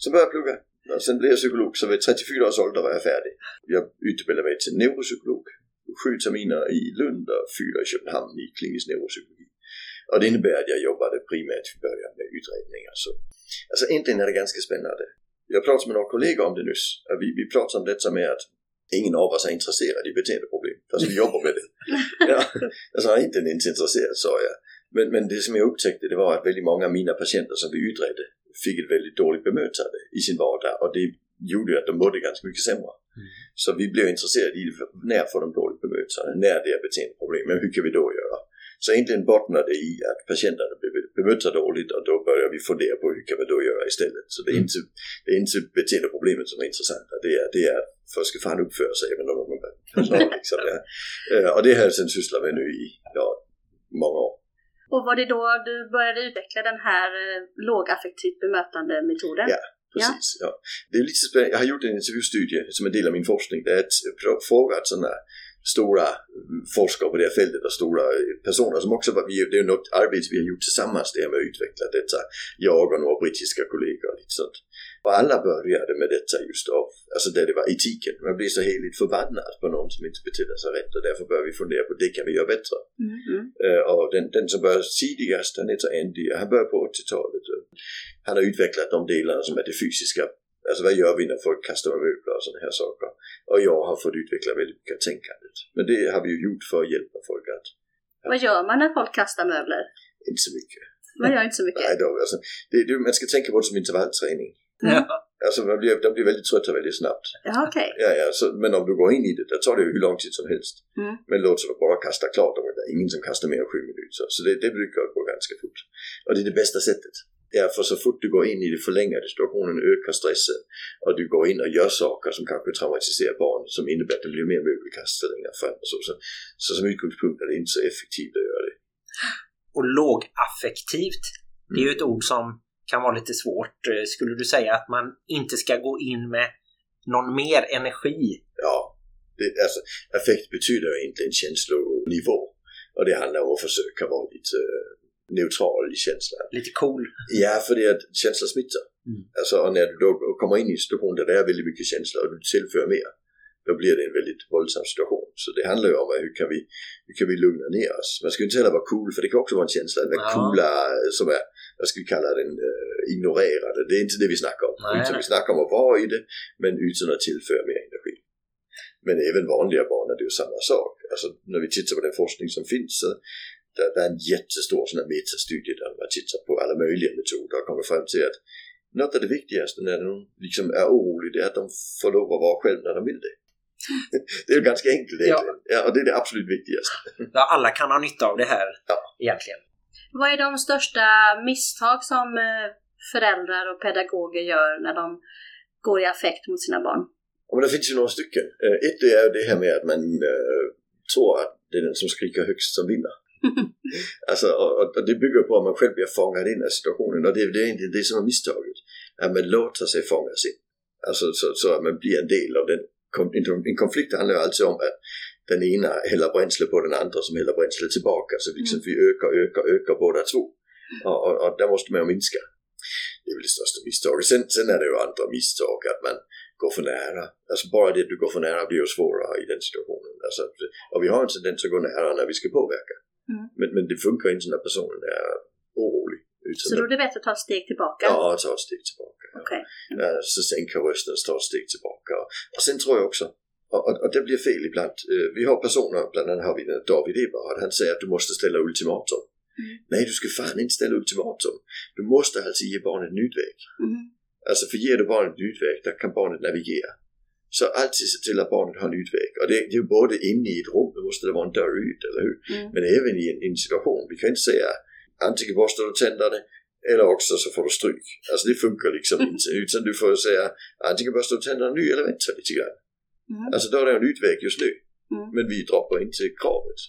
Så började jag plugga. Och sen blev jag psykolog, så vid 34 års ålder var jag färdig. Jag utbildade mig till neuropsykolog. Sju terminer i Lund och fyra i Köpenhamn i klinisk Neuropsykolog. Och det innebär att jag jobbade primärt i början med utredningar. Så. Alltså egentligen är det ganska spännande. Jag pratade med några kollegor om det nyss. Vi, vi pratade om detta med att ingen av oss är intresserad i beteendeproblem. Fast vi jobbar med det. Ja, alltså jag är inte ens intresserad sa jag. Men, men det som jag upptäckte det var att väldigt många av mina patienter som vi utredde fick ett väldigt dåligt bemötande i sin vardag och det gjorde att de mådde ganska mycket sämre. Så vi blev intresserade i när får de dåligt bemötande, när det är beteendeproblem, men hur kan vi då göra? Så egentligen bottnar det i att patienterna blir bemötta dåligt och då börjar vi fundera på hur kan vi då göra istället. Så det är inte, det är inte beteendeproblemet som är intressanta, det är, det är folk ska fan uppföra sig även om är personal. Liksom det. Eh, Och det har jag sen sysslat med nu i ja, många år. Och var det då du började utveckla den här eh, lågaffektivt bemötande metoden? Ja. Precis, ja. Det är lite spännande. Jag har gjort en intervjustudie som en del av min forskning. Det är att pr- frågat sådana stora forskare på det här fältet och stora eh, personer som också var, vi- det är något arbete vi har gjort tillsammans det här med att utveckla detta. Jag och några brittiska kollegor och lite sånt. Och alla började med detta just av, alltså där det var etiken. Man blir så heligt förbannad på någon som inte beter sig rätt och därför börjar vi fundera på det kan vi göra bättre. Mm, mm. Eh, och den, den som började tidigast, han heter Andy, och han började på 80-talet. och Han har utvecklat de delarna som är det fysiska. Alltså vad gör vi när folk kastar med möbler och sådana här saker. Och jag har fått utveckla väldigt mycket tänkandet. Men det har vi ju gjort för att hjälpa folk att, Vad gör man när folk kastar möbler? inte så mycket. Man gör inte så mycket. Nej, då, alltså, det, det, man ska tänka på det som intervallträning. Ja. Alltså man blir, de blir väldigt trötta väldigt snabbt. Ja, okej. Ja, ja, så, men om du går in i det, då tar det ju hur lång tid som helst. Mm. Men låt oss bara kasta klart, det är ingen som kastar mer än sju minuter. Så det, det brukar gå ganska fort. Och det är det bästa sättet. Ja, för så fort du går in i det förlängade situationen ökar stressen och du går in och gör saker som kanske traumatiserar barnet som innebär att det blir mer mögelkast längre fram och så. Så, så som utgångspunkt är det inte så effektivt att göra det. Och lågaffektivt, det är ju ett ord som kan vara lite svårt. Eh, Skulle du säga att man inte ska gå in med någon mer energi? Ja, det, alltså, affekt betyder egentligen känslonivå. Och det handlar om att försöka vara lite eh, neutral i känslan. Lite cool? Ja, för det att känslor smittar. Mm. Alltså, och när du då kommer in i en situation där det är väldigt mycket känslor och du tillför mer, då blir det en väldigt våldsam situation. Så det handlar ju om att hur kan vi, hur kan vi lugna ner oss? Man ska ju inte heller vara cool, för det kan också vara en känsla att vara Ja. coola eh, som är, vad ska vi kalla den, uh, ignorerade. Det är inte det vi snackar om. Nej, utan nej. vi snackar om att vara i det, men utan att tillföra mer energi. Men även vanliga barn är det ju samma sak. Alltså när vi tittar på den forskning som finns så där, där är en jättestor sån här metastudie där man tittar på alla möjliga metoder och kommer fram till att något av det viktigaste när de liksom är oroliga det är att de får lov att vara själv när de vill det. det är ju ganska enkelt egentligen. Ja. och det är det absolut viktigaste. Ja, alla kan ha nytta av det här Ja. egentligen. Vad är de största misstag som eh, föräldrar och pedagoger gör när de går i affekt mot sina barn? Ja, men det finns ju några stycken. Eh, Ett det är det här med att man eh, tror att det är den som skriker högst som vinner. Alltså, och, och- det bygger på att man själv blir fångad in i situationen och det, det är egentligen det som är misstaget. Att man låter sig fångas in. Alltså så, så att man blir en del av den. En, konflikt handlar ju alltid om att den ena häller bränsle på den andra som häller bränsle tillbaka. Så liksom vi ökar, ökar, ökar båda två. Och, och, och där måste man ju minska. Det är väl det största misstaget. Sen, sen är det ju andra misstag att man går för nära. Alltså bara det att du går för nära blir ju svårare i den situationen. Alltså, och vi har en tendens att gå nära när vi ska påverka. Mm. Men, men det funkar inte när personen är orolig. Så då är det bättre att ta ett steg tillbaka? Ja, ta ett steg tillbaka. Ja. Okej. Ja, så sänka rösten, ta ett steg tillbaka. Och sen tror jag också, och, och, och det blir fel ibland. Eh, Vi har personer, bland annat har vi David Eberhard, han säger att du måste ställa ultimatum. Mm. Nej, du ska fan inte ställa ultimatum. Du måste alltså ge barnet en utväg. Mhm. Alltså för ger du barnet en utväg, där kan barnet navigera. Så alltid se till att barnet har en utväg. Och det, det är ju både inne i ett rum, då måste det vara en dörr ut, eller hur? Mm. Men även i en, en situation. Vi kan inte säga antingen borstar du tänderna eller också så får du stryk. Alltså det funkar liksom inte. Utan du får säga antingen borstar du tänderna nu eller vänta lite grann. Mm. Alltså då är det en utväg just nu. Mm. Men vi droppar inte kravet.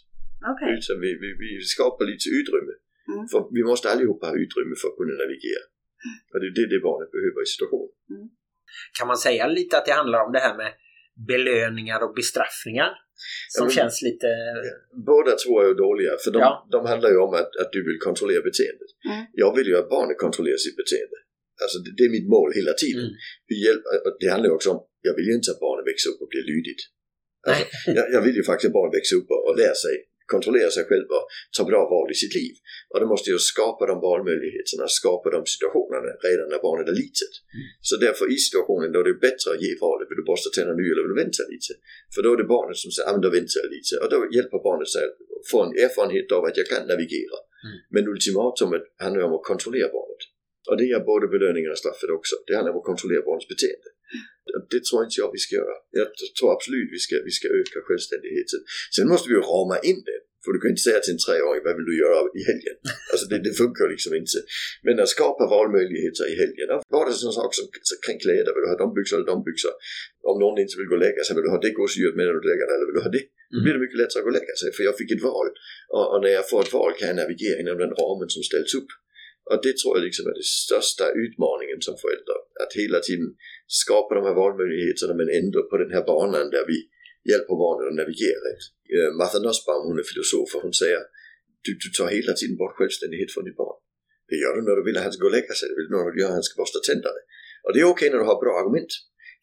Okej. Utan vi, vi, vi skapar lite utrymme. Mm. För vi måste allihopa ha utrymme för att kunna navigera. Och det är det, det barnet behöver i situationen. Kan man säga lite att det handlar om det här med belöningar och bestraffningar? Som men- känns lite... Båda två är dåliga för de, Ja. de handlar ju om att, att du vill kontrollera beteendet. Mm. Jag vill ju att barnet kontrollerar sitt beteende. Alltså det, det är mitt mål hela tiden. Mm. Vi hjälper, och det handlar ju också om, jag vill ju inte att barnet växer upp och blir lydigt. Alltså, jag, jag vill ju faktiskt att barnet växer upp och, och lär sig, kontrollera sig själv och ta bra val i sitt liv. Och då måste jag skapa de valmöjligheterna, skapa de situationerna redan när barnet är litet. Så därför i situationen då är det bättre att ge valet, vill du borsta tänderna nu eller vill du vänta lite? För då är det barnet som säger, ja men då väntar jag lite. Och då hjälper barnet sig att få en erfarenhet av att jag kan navigera. Mm. Men ultimatumet handlar om att kontrollera barnet. Och det är både belöningen och straffet också. Det handlar om att kontrollera barnets beteende. Det tror inte jag vi ska göra. Jag tror absolut vi ska, vi ska öka självständigheten. Sen måste vi ju rama in det. För du kan inte säga till en treåring, vad vill du göra i helgen? Alltså det, det funkar liksom inte. Men att skapa valmöjligheter i helgen. Var det sån sak som så kring kläder, vill du ha de byxor eller de byxor? Om någon inte vill gå och lägga sig, vill du ha det gåsdjuret med när du lägger dig eller vill du ha det? Då blir det mycket lättare att gå och lägga sig för jag fick ett val. Och, och när jag får ett val kan jag navigera inom den ramen som ställs upp. Och det tror jag liksom är den största utmaningen som förälder. Att hela tiden skapa de här valmöjligheterna men ändå på den här banan där vi hjälper barnen att navigera. Eh, Martha Nussbaum, hon är filosof och hon säger du, du tar hela tiden bort självständighet från ditt barn. Det gör du när du vill att han ska gå och lägga sig, det vill du när du gör att han ska borsta tänderna. Och det är okej när du har bra argument.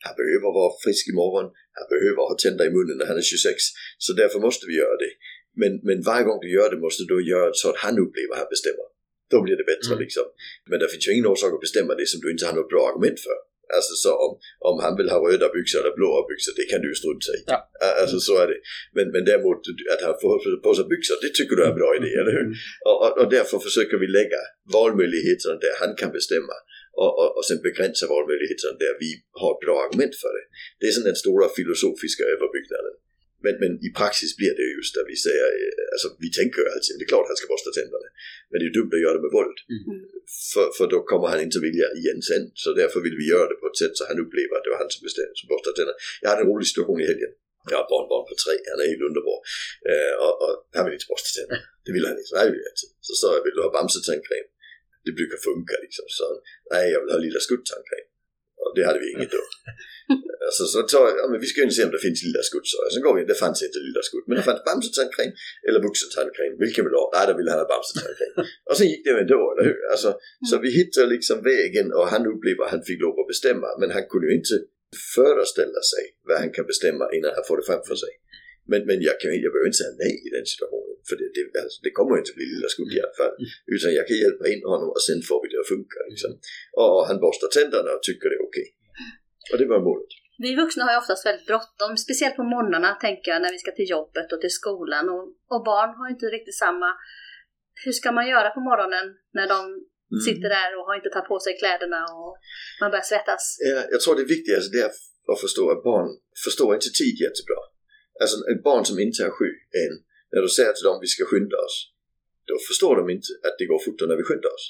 Han behöver vara frisk imorgon, han behöver ha tänder i munnen när han är 26, så därför måste vi göra det. Men, men varje gång du gör det måste du göra så att han upplever att han bestämmer. Då blir det bättre Mm. liksom. Men det finns ju ingen orsak att bestämma det som du inte har något bra argument för. Alltså så om, om han vill ha röda byxor eller blåa byxor, det kan du ju strunta i. Ja. Alltså så är det. Men, men däremot att han får på sig byxor, det tycker du är en bra idé, eller hur? Och, och, och därför försöker vi lägga valmöjligheterna där han kan bestämma. Och, och, och sen begränsa valmöjligheterna där vi har bra argument för det. Det är sån den stora filosofiska överbyggnaden. Men, men i praxis blir det ju just där vi säger, eh, alltså vi tänker ju alltid, det är klart han ska borsta tänderna. Men det är ju dumt att göra det med våld. För, för då kommer han inte vilja igen sen. Så därför vill vi göra det på ett sätt så han upplever att det var han som bestämde, som borstade tänderna. Jag hade en rolig situation i helgen. Jag har barnbarn på tre, han är helt underbar. Eh, och, och han vill inte borsta tänderna. Det vill han inte. Nej, det vill jag inte. Så sa jag, vill du ha bamsetandkräm? Det brukar funka liksom. Så nej jag vill ha lilla skuttandkräm. Och det hade vi inget då. Alltså, så jag, ja, men vi ska ju se om det finns lilla skutt, sa jag. Sen går vi in, det fanns inte lilla skutt. Men det fanns bamsetandkräm eller vuxentandkräm. Vilken vill du ha? Nej, då ville han ha bamsetandkräm. och sen gick det ändå, eller hur? Alltså, Så vi hittade liksom vägen och han upplevde att han fick lov att bestämma. Men han kunde ju inte föreställa sig vad han kan bestämma innan han får det framför sig. Men, men jag, kan, jag behöver inte säga nej i den situationen. För det, det, alltså, det kommer ju inte bli lilla skutt i alla fall. Utan jag kan hjälpa in honom och sen får vi det att funka. Liksom. Och han borstar tänderna och tycker det är okej. Och det var målet. Vi vuxna har ju oftast väldigt bråttom, speciellt på morgnarna tänker jag när vi ska till jobbet och till skolan. Och, och barn har inte riktigt samma... Hur ska man göra på morgonen när de sitter där och har inte tagit på sig kläderna och man börjar svettas? Ja, jag tror det viktigaste är att förstå att barn förstår inte tid jättebra. Alltså ett barn som inte är sju än, när du säger till dem vi ska skynda oss, då förstår de inte att det går fortare när vi skyndar oss.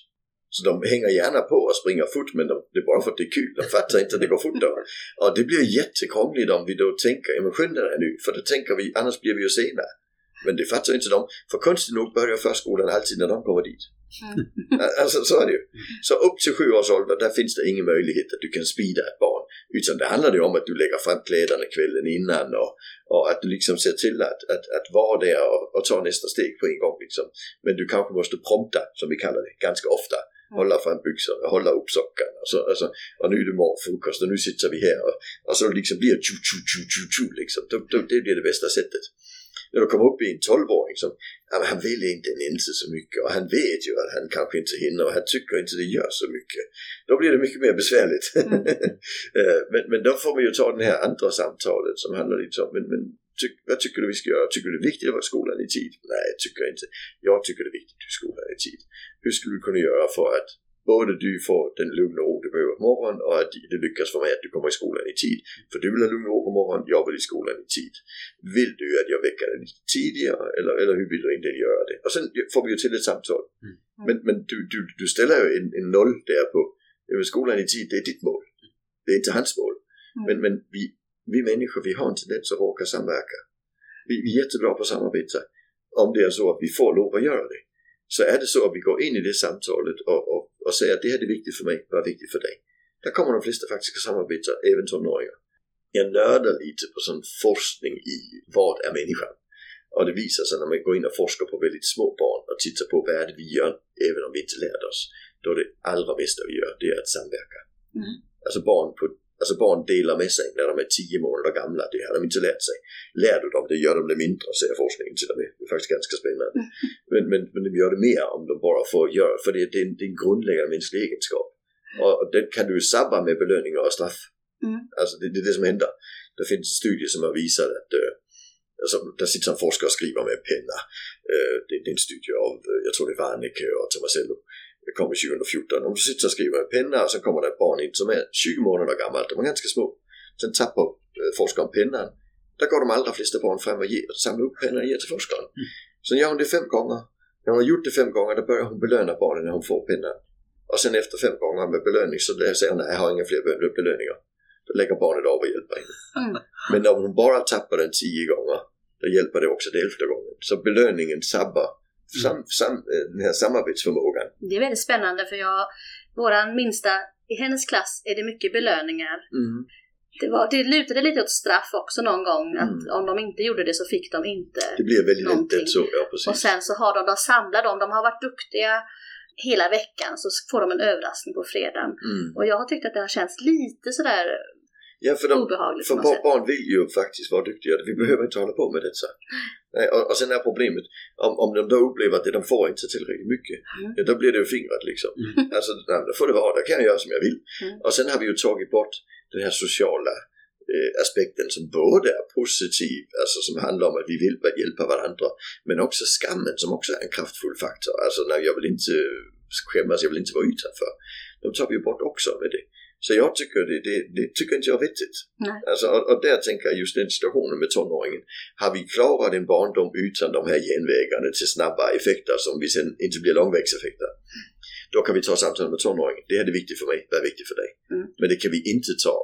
Så de hänger gärna på och springer fort men de, det är bara för att det är kul. De fattar inte att det går fortare. Och det blir jättekrångligt om vi då tänker, ja men skynda dig nu, för då tänker vi, annars blir vi ju sena. Men det fattar inte de, för konstigt nog börjar förskolan alltid när de kommer dit. Alltså så är det ju. Så upp till sju års ålder, där finns det ingen möjlighet att du kan speeda ett barn. Utan det handlar ju om att du lägger fram kläderna kvällen innan och, och att du liksom ser till att, att, att vara där och, och ta nästa steg på en gång liksom. Men du kanske måste prompta, som vi kallar det, ganska ofta. Hålla fram byxorna, hålla upp sockarna. Och, så, alltså, och nu är det morgonfrukost och nu sitter vi här. Och, och så liksom blir det tju, tju, tju, tju, tju, liksom. Då, då, det blir det bästa sättet. När du kommer upp i en 12-åring som, men han vill inte inte så mycket och han vet ju att han kanske inte hinner och han tycker inte det gör så mycket. Då blir det mycket mer besvärligt. Eh, men, men då får vi ju ta det här andra samtalet som handlar lite om, men, men ty, vad tycker du vi ska göra? Tycker du det är viktigt att vara i skolan i tid? Nej, jag tycker inte. Jag tycker det är viktigt att är i skolan i tid. Hur skulle vi kunna göra för att både du får den lugn och ro du behöver på morgonen och att det lyckas för mig att du kommer i skolan i tid. För du vill ha lugn och ro på morgonen, jag vill i skolan i tid. Vill du att jag väcker dig lite tidigare eller, eller hur vill du inte göra det? Och sen får vi ju till ett samtal. Men, men du, du, du ställer ju en, en noll där på skolan i tid, det är ditt mål. Det är inte hans mål. Men, men vi, vi människor, vi har en tendens att råka samverka. Vi, vi är jättebra på att samarbeta om det är så att vi får lov att göra det. Så är det så att vi går in i det samtalet och, och, och säger att det här är viktigt för mig, vad är viktigt för dig? Där kommer de flesta faktiskt att samarbeta, även tonåringar. Jag nördar lite på sån forskning i vad är människan? Och det visar sig när man går in och forskar på väldigt små barn och tittar på vad är det vi gör, även om vi inte lärde oss. Då är det allra bästa vi gör, det är att samverka. Mm. Alltså barn på Alltså barn delar med sig när de är 10 månader gamla, det har de inte lärt sig. Lär du dem det gör de det mindre, säger forskningen till och med. Det är faktiskt ganska spännande. Men, men, men de gör det mer om de bara får göra, för det, det, är en, det är en grundläggande mänsklig egenskap. Och, och den kan du sabba med belöningar och straff. Mm. Alltså det, det är det som händer. Det finns studier som har visat att uh, alltså, där sitter en forskare och skriver med penna. Uh, det, det är en studie av, uh, jag tror det är Warnecke och Tomasello. Det kom 2014. Om du sitter och skriver med penna och så kommer det ett barn in som är 20 månader gammalt. De är ganska små. Sen tappar eh, forskaren pennan. Där går de allra flesta barn fram och ger, samlar upp pennan och ger till forskaren. Sen gör hon det fem gånger. När hon har gjort det fem gånger då börjar hon belöna barnen när hon får pennan. Och sen efter fem gånger med belöning så säger hon jag har inga fler belöningar. Då lägger barnet av och hjälper henne. Mm. Men om hon bara tappar den tio gånger då hjälper det också det elfte gången. Så belöningen sabbar sam, sam, eh, den här samarbetsförmågan. Det är väldigt spännande för jag, våran minsta, i hennes klass är det mycket belöningar. Mm. Det, var, det lutade lite åt straff också någon gång, att Mm. om de inte gjorde det så fick de inte. Det blir väldigt Någonting. så, ja precis. Och sen så har de, de samlar dem, de har varit duktiga hela veckan så får de en överraskning på fredagen. Mm. Och jag har tyckt att det har känts lite sådär Ja, för, de, obehagligt för barn vill ju faktiskt vara duktiga. Vi behöver inte hålla på med detta. Nej, och, och sen är problemet, om, om de då upplever att det de får inte tillräckligt mycket, Mm. ja, då blir det ju fingrat liksom. Alltså, nej, då får det vara, då kan jag göra som jag vill. Mm. Och sen har vi ju tagit bort den här sociala eh, aspekten som både är positiv, alltså som handlar om att vi vill hjälpa varandra, men också skammen som också är en kraftfull faktor. Alltså när jag vill inte skämmas, jag vill inte vara utanför. De tar vi ju bort också med det. Så jag tycker det, det, det tycker inte jag är vettigt. Nej. Alltså, och, och där tänker jag just den situationen med tonåringen. Har vi klarat en barndom utan de här genvägarna till snabba effekter som vi sen inte blir långvägseffekter. Då kan vi ta samtal med tonåringen. Det här är viktigt för mig, vad är viktigt för dig? Mm. Men det kan vi inte ta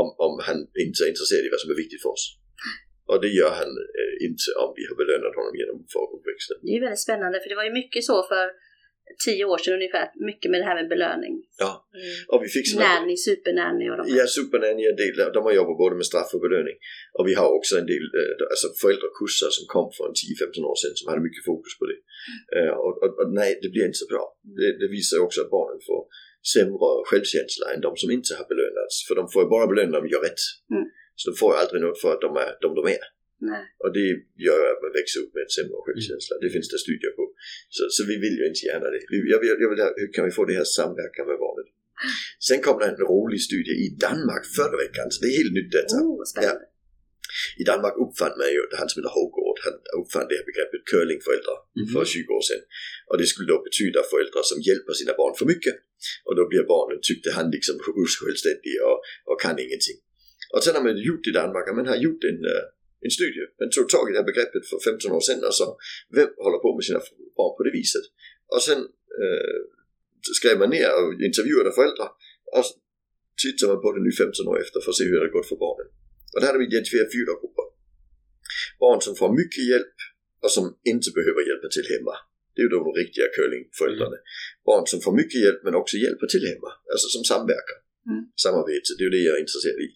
om, om han inte är intresserad i vad som är viktigt för oss. Och det gör han eh, inte om vi har belönat honom genom för uppväxten. Det är väldigt spännande för det var ju mycket så för tio år sedan ungefär, mycket med det här med belöning. Ja, och vi såna Nanny, supernanny och de här. Ja, Supernanny är en del, de har jobbat både med straff och belöning. Och vi har också en del eh, alltså föräldrakurser som kom för en 10-15 år sedan som hade mycket fokus på det. Eh, och, och, och nej, det blir inte så bra. Det, det visar ju också att barnen får sämre självkänsla än de som inte har belönats. För de får ju bara belöning när de gör rätt. Mm. Så de får ju aldrig något för att de är de de är. Nej. Och det gör att man växer upp med en sämre självkänsla. Det finns det studier på. Så, så vi vill ju inte gärna det. Jag vill, jag vill, hur kan vi få det här samverkan med barnet? Sen kom det en rolig studie i Danmark förra veckan, så det är helt nytt detta. Oh, spännande. I Danmark uppfann man ju, han som heter Hågård, han uppfann det här begreppet curlingföräldrar för 20 år sedan. Och det skulle då betyda föräldrar som hjälper sina barn för mycket. Och då blir barnen, tyckte han, liksom osjälvständiga och, och kan ingenting. Och sen har man gjort i Danmark, man har gjort en, eh, en studie. Man tog tag i det här begreppet för 15 år sedan och sa, vem håller på med sina barn på det viset? Och sen eh, skrev man ner och intervjuade föräldrar. Och så tittar man på det nu 15 år efter för att se hur det har gått för barnen. Och där hade vi identifierat fyra grupper. Barn som får mycket hjälp och som inte behöver hjälpa till hemma. Det är ju de riktiga curlingföräldrarna. Barn som får mycket hjälp men också hjälper till hemma. Alltså som samverkar. Mm. Samarbete, det är ju det jag är intresserad i.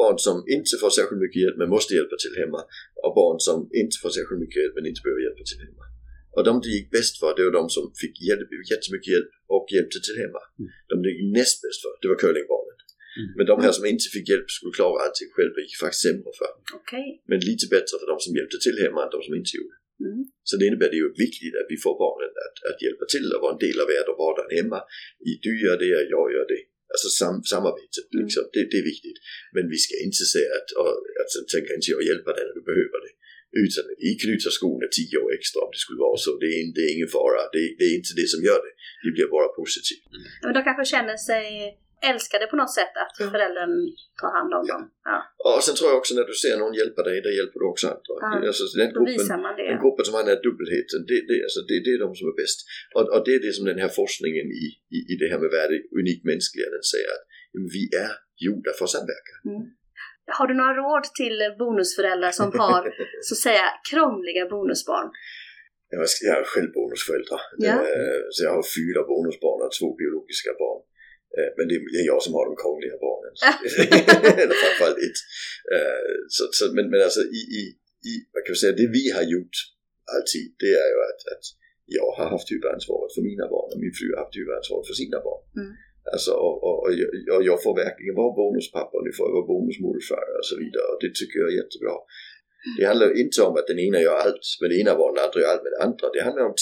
Barn som inte får särskilt mycket hjälp men måste hjälpa till hemma. Och barn som inte får särskilt mycket hjälp men inte behöver hjälpa till hemma. Och de det gick bäst för, det var de som fick hjälp, jättemycket hjälp och hjälpte till hemma. De det gick näst bäst för, det var curlingbarnen. Men de här som inte fick hjälp skulle klara allting själva gick faktiskt sämre för. Okej. Men lite bättre för de som hjälpte till hemma än de som inte gjorde. Mm. Så det innebär det är ju viktigt att vi får barnen att, att hjälpa till och vara en del av världen och vardagen hemma. I du gör det jag gör det. Alltså sam, samarbetet, liksom, det, det är viktigt. Men vi ska inte säga att, och, alltså, tänker inte jag hjälpa dig när du behöver det. Utan vi knyter skorna tio år extra om det skulle vara så. Det är, det är ingen fara. Det, det är inte det som gör det. Det blir bara positivt. Men de kanske känner sig älskade på något sätt att föräldern tar hand om dem. Ja. Och sen tror jag också när du ser någon hjälpa dig, där hjälper du också andra. Ja. Alltså, den Då gruppen, visar man det. Den gruppen som har den här dubbelheten, det, det, alltså, det, det är de som är bäst. Och, och det är det som den här forskningen i, i, i det här med värde unikt mänskliga, den säger att vi är gjorda för att samverka. Har du några råd till bonusföräldrar som har så att säga krångliga bonusbarn? Jag är själv bonusförälder. Ja. Eh, Så jag har fyra bonusbarn och två biologiska barn. Eh, Men det är jag som har de krångliga barnen. Eller framförallt ett. Eh, Så, så, men, men alltså i, i, i, vad kan vi säga, det vi har gjort alltid, det är ju att, att jag har haft huvudansvaret för mina barn och min fru har haft huvudansvaret för sina barn. Mm. Alltså, och, och, och, jag, jag får verkligen vara bonuspappa och nu får jag vara bonusmorfar och så vidare och det tycker jag är jättebra. Det handlar inte om att den ena gör allt med det ena barnet, den andra gör allt med det andra. Det handlar om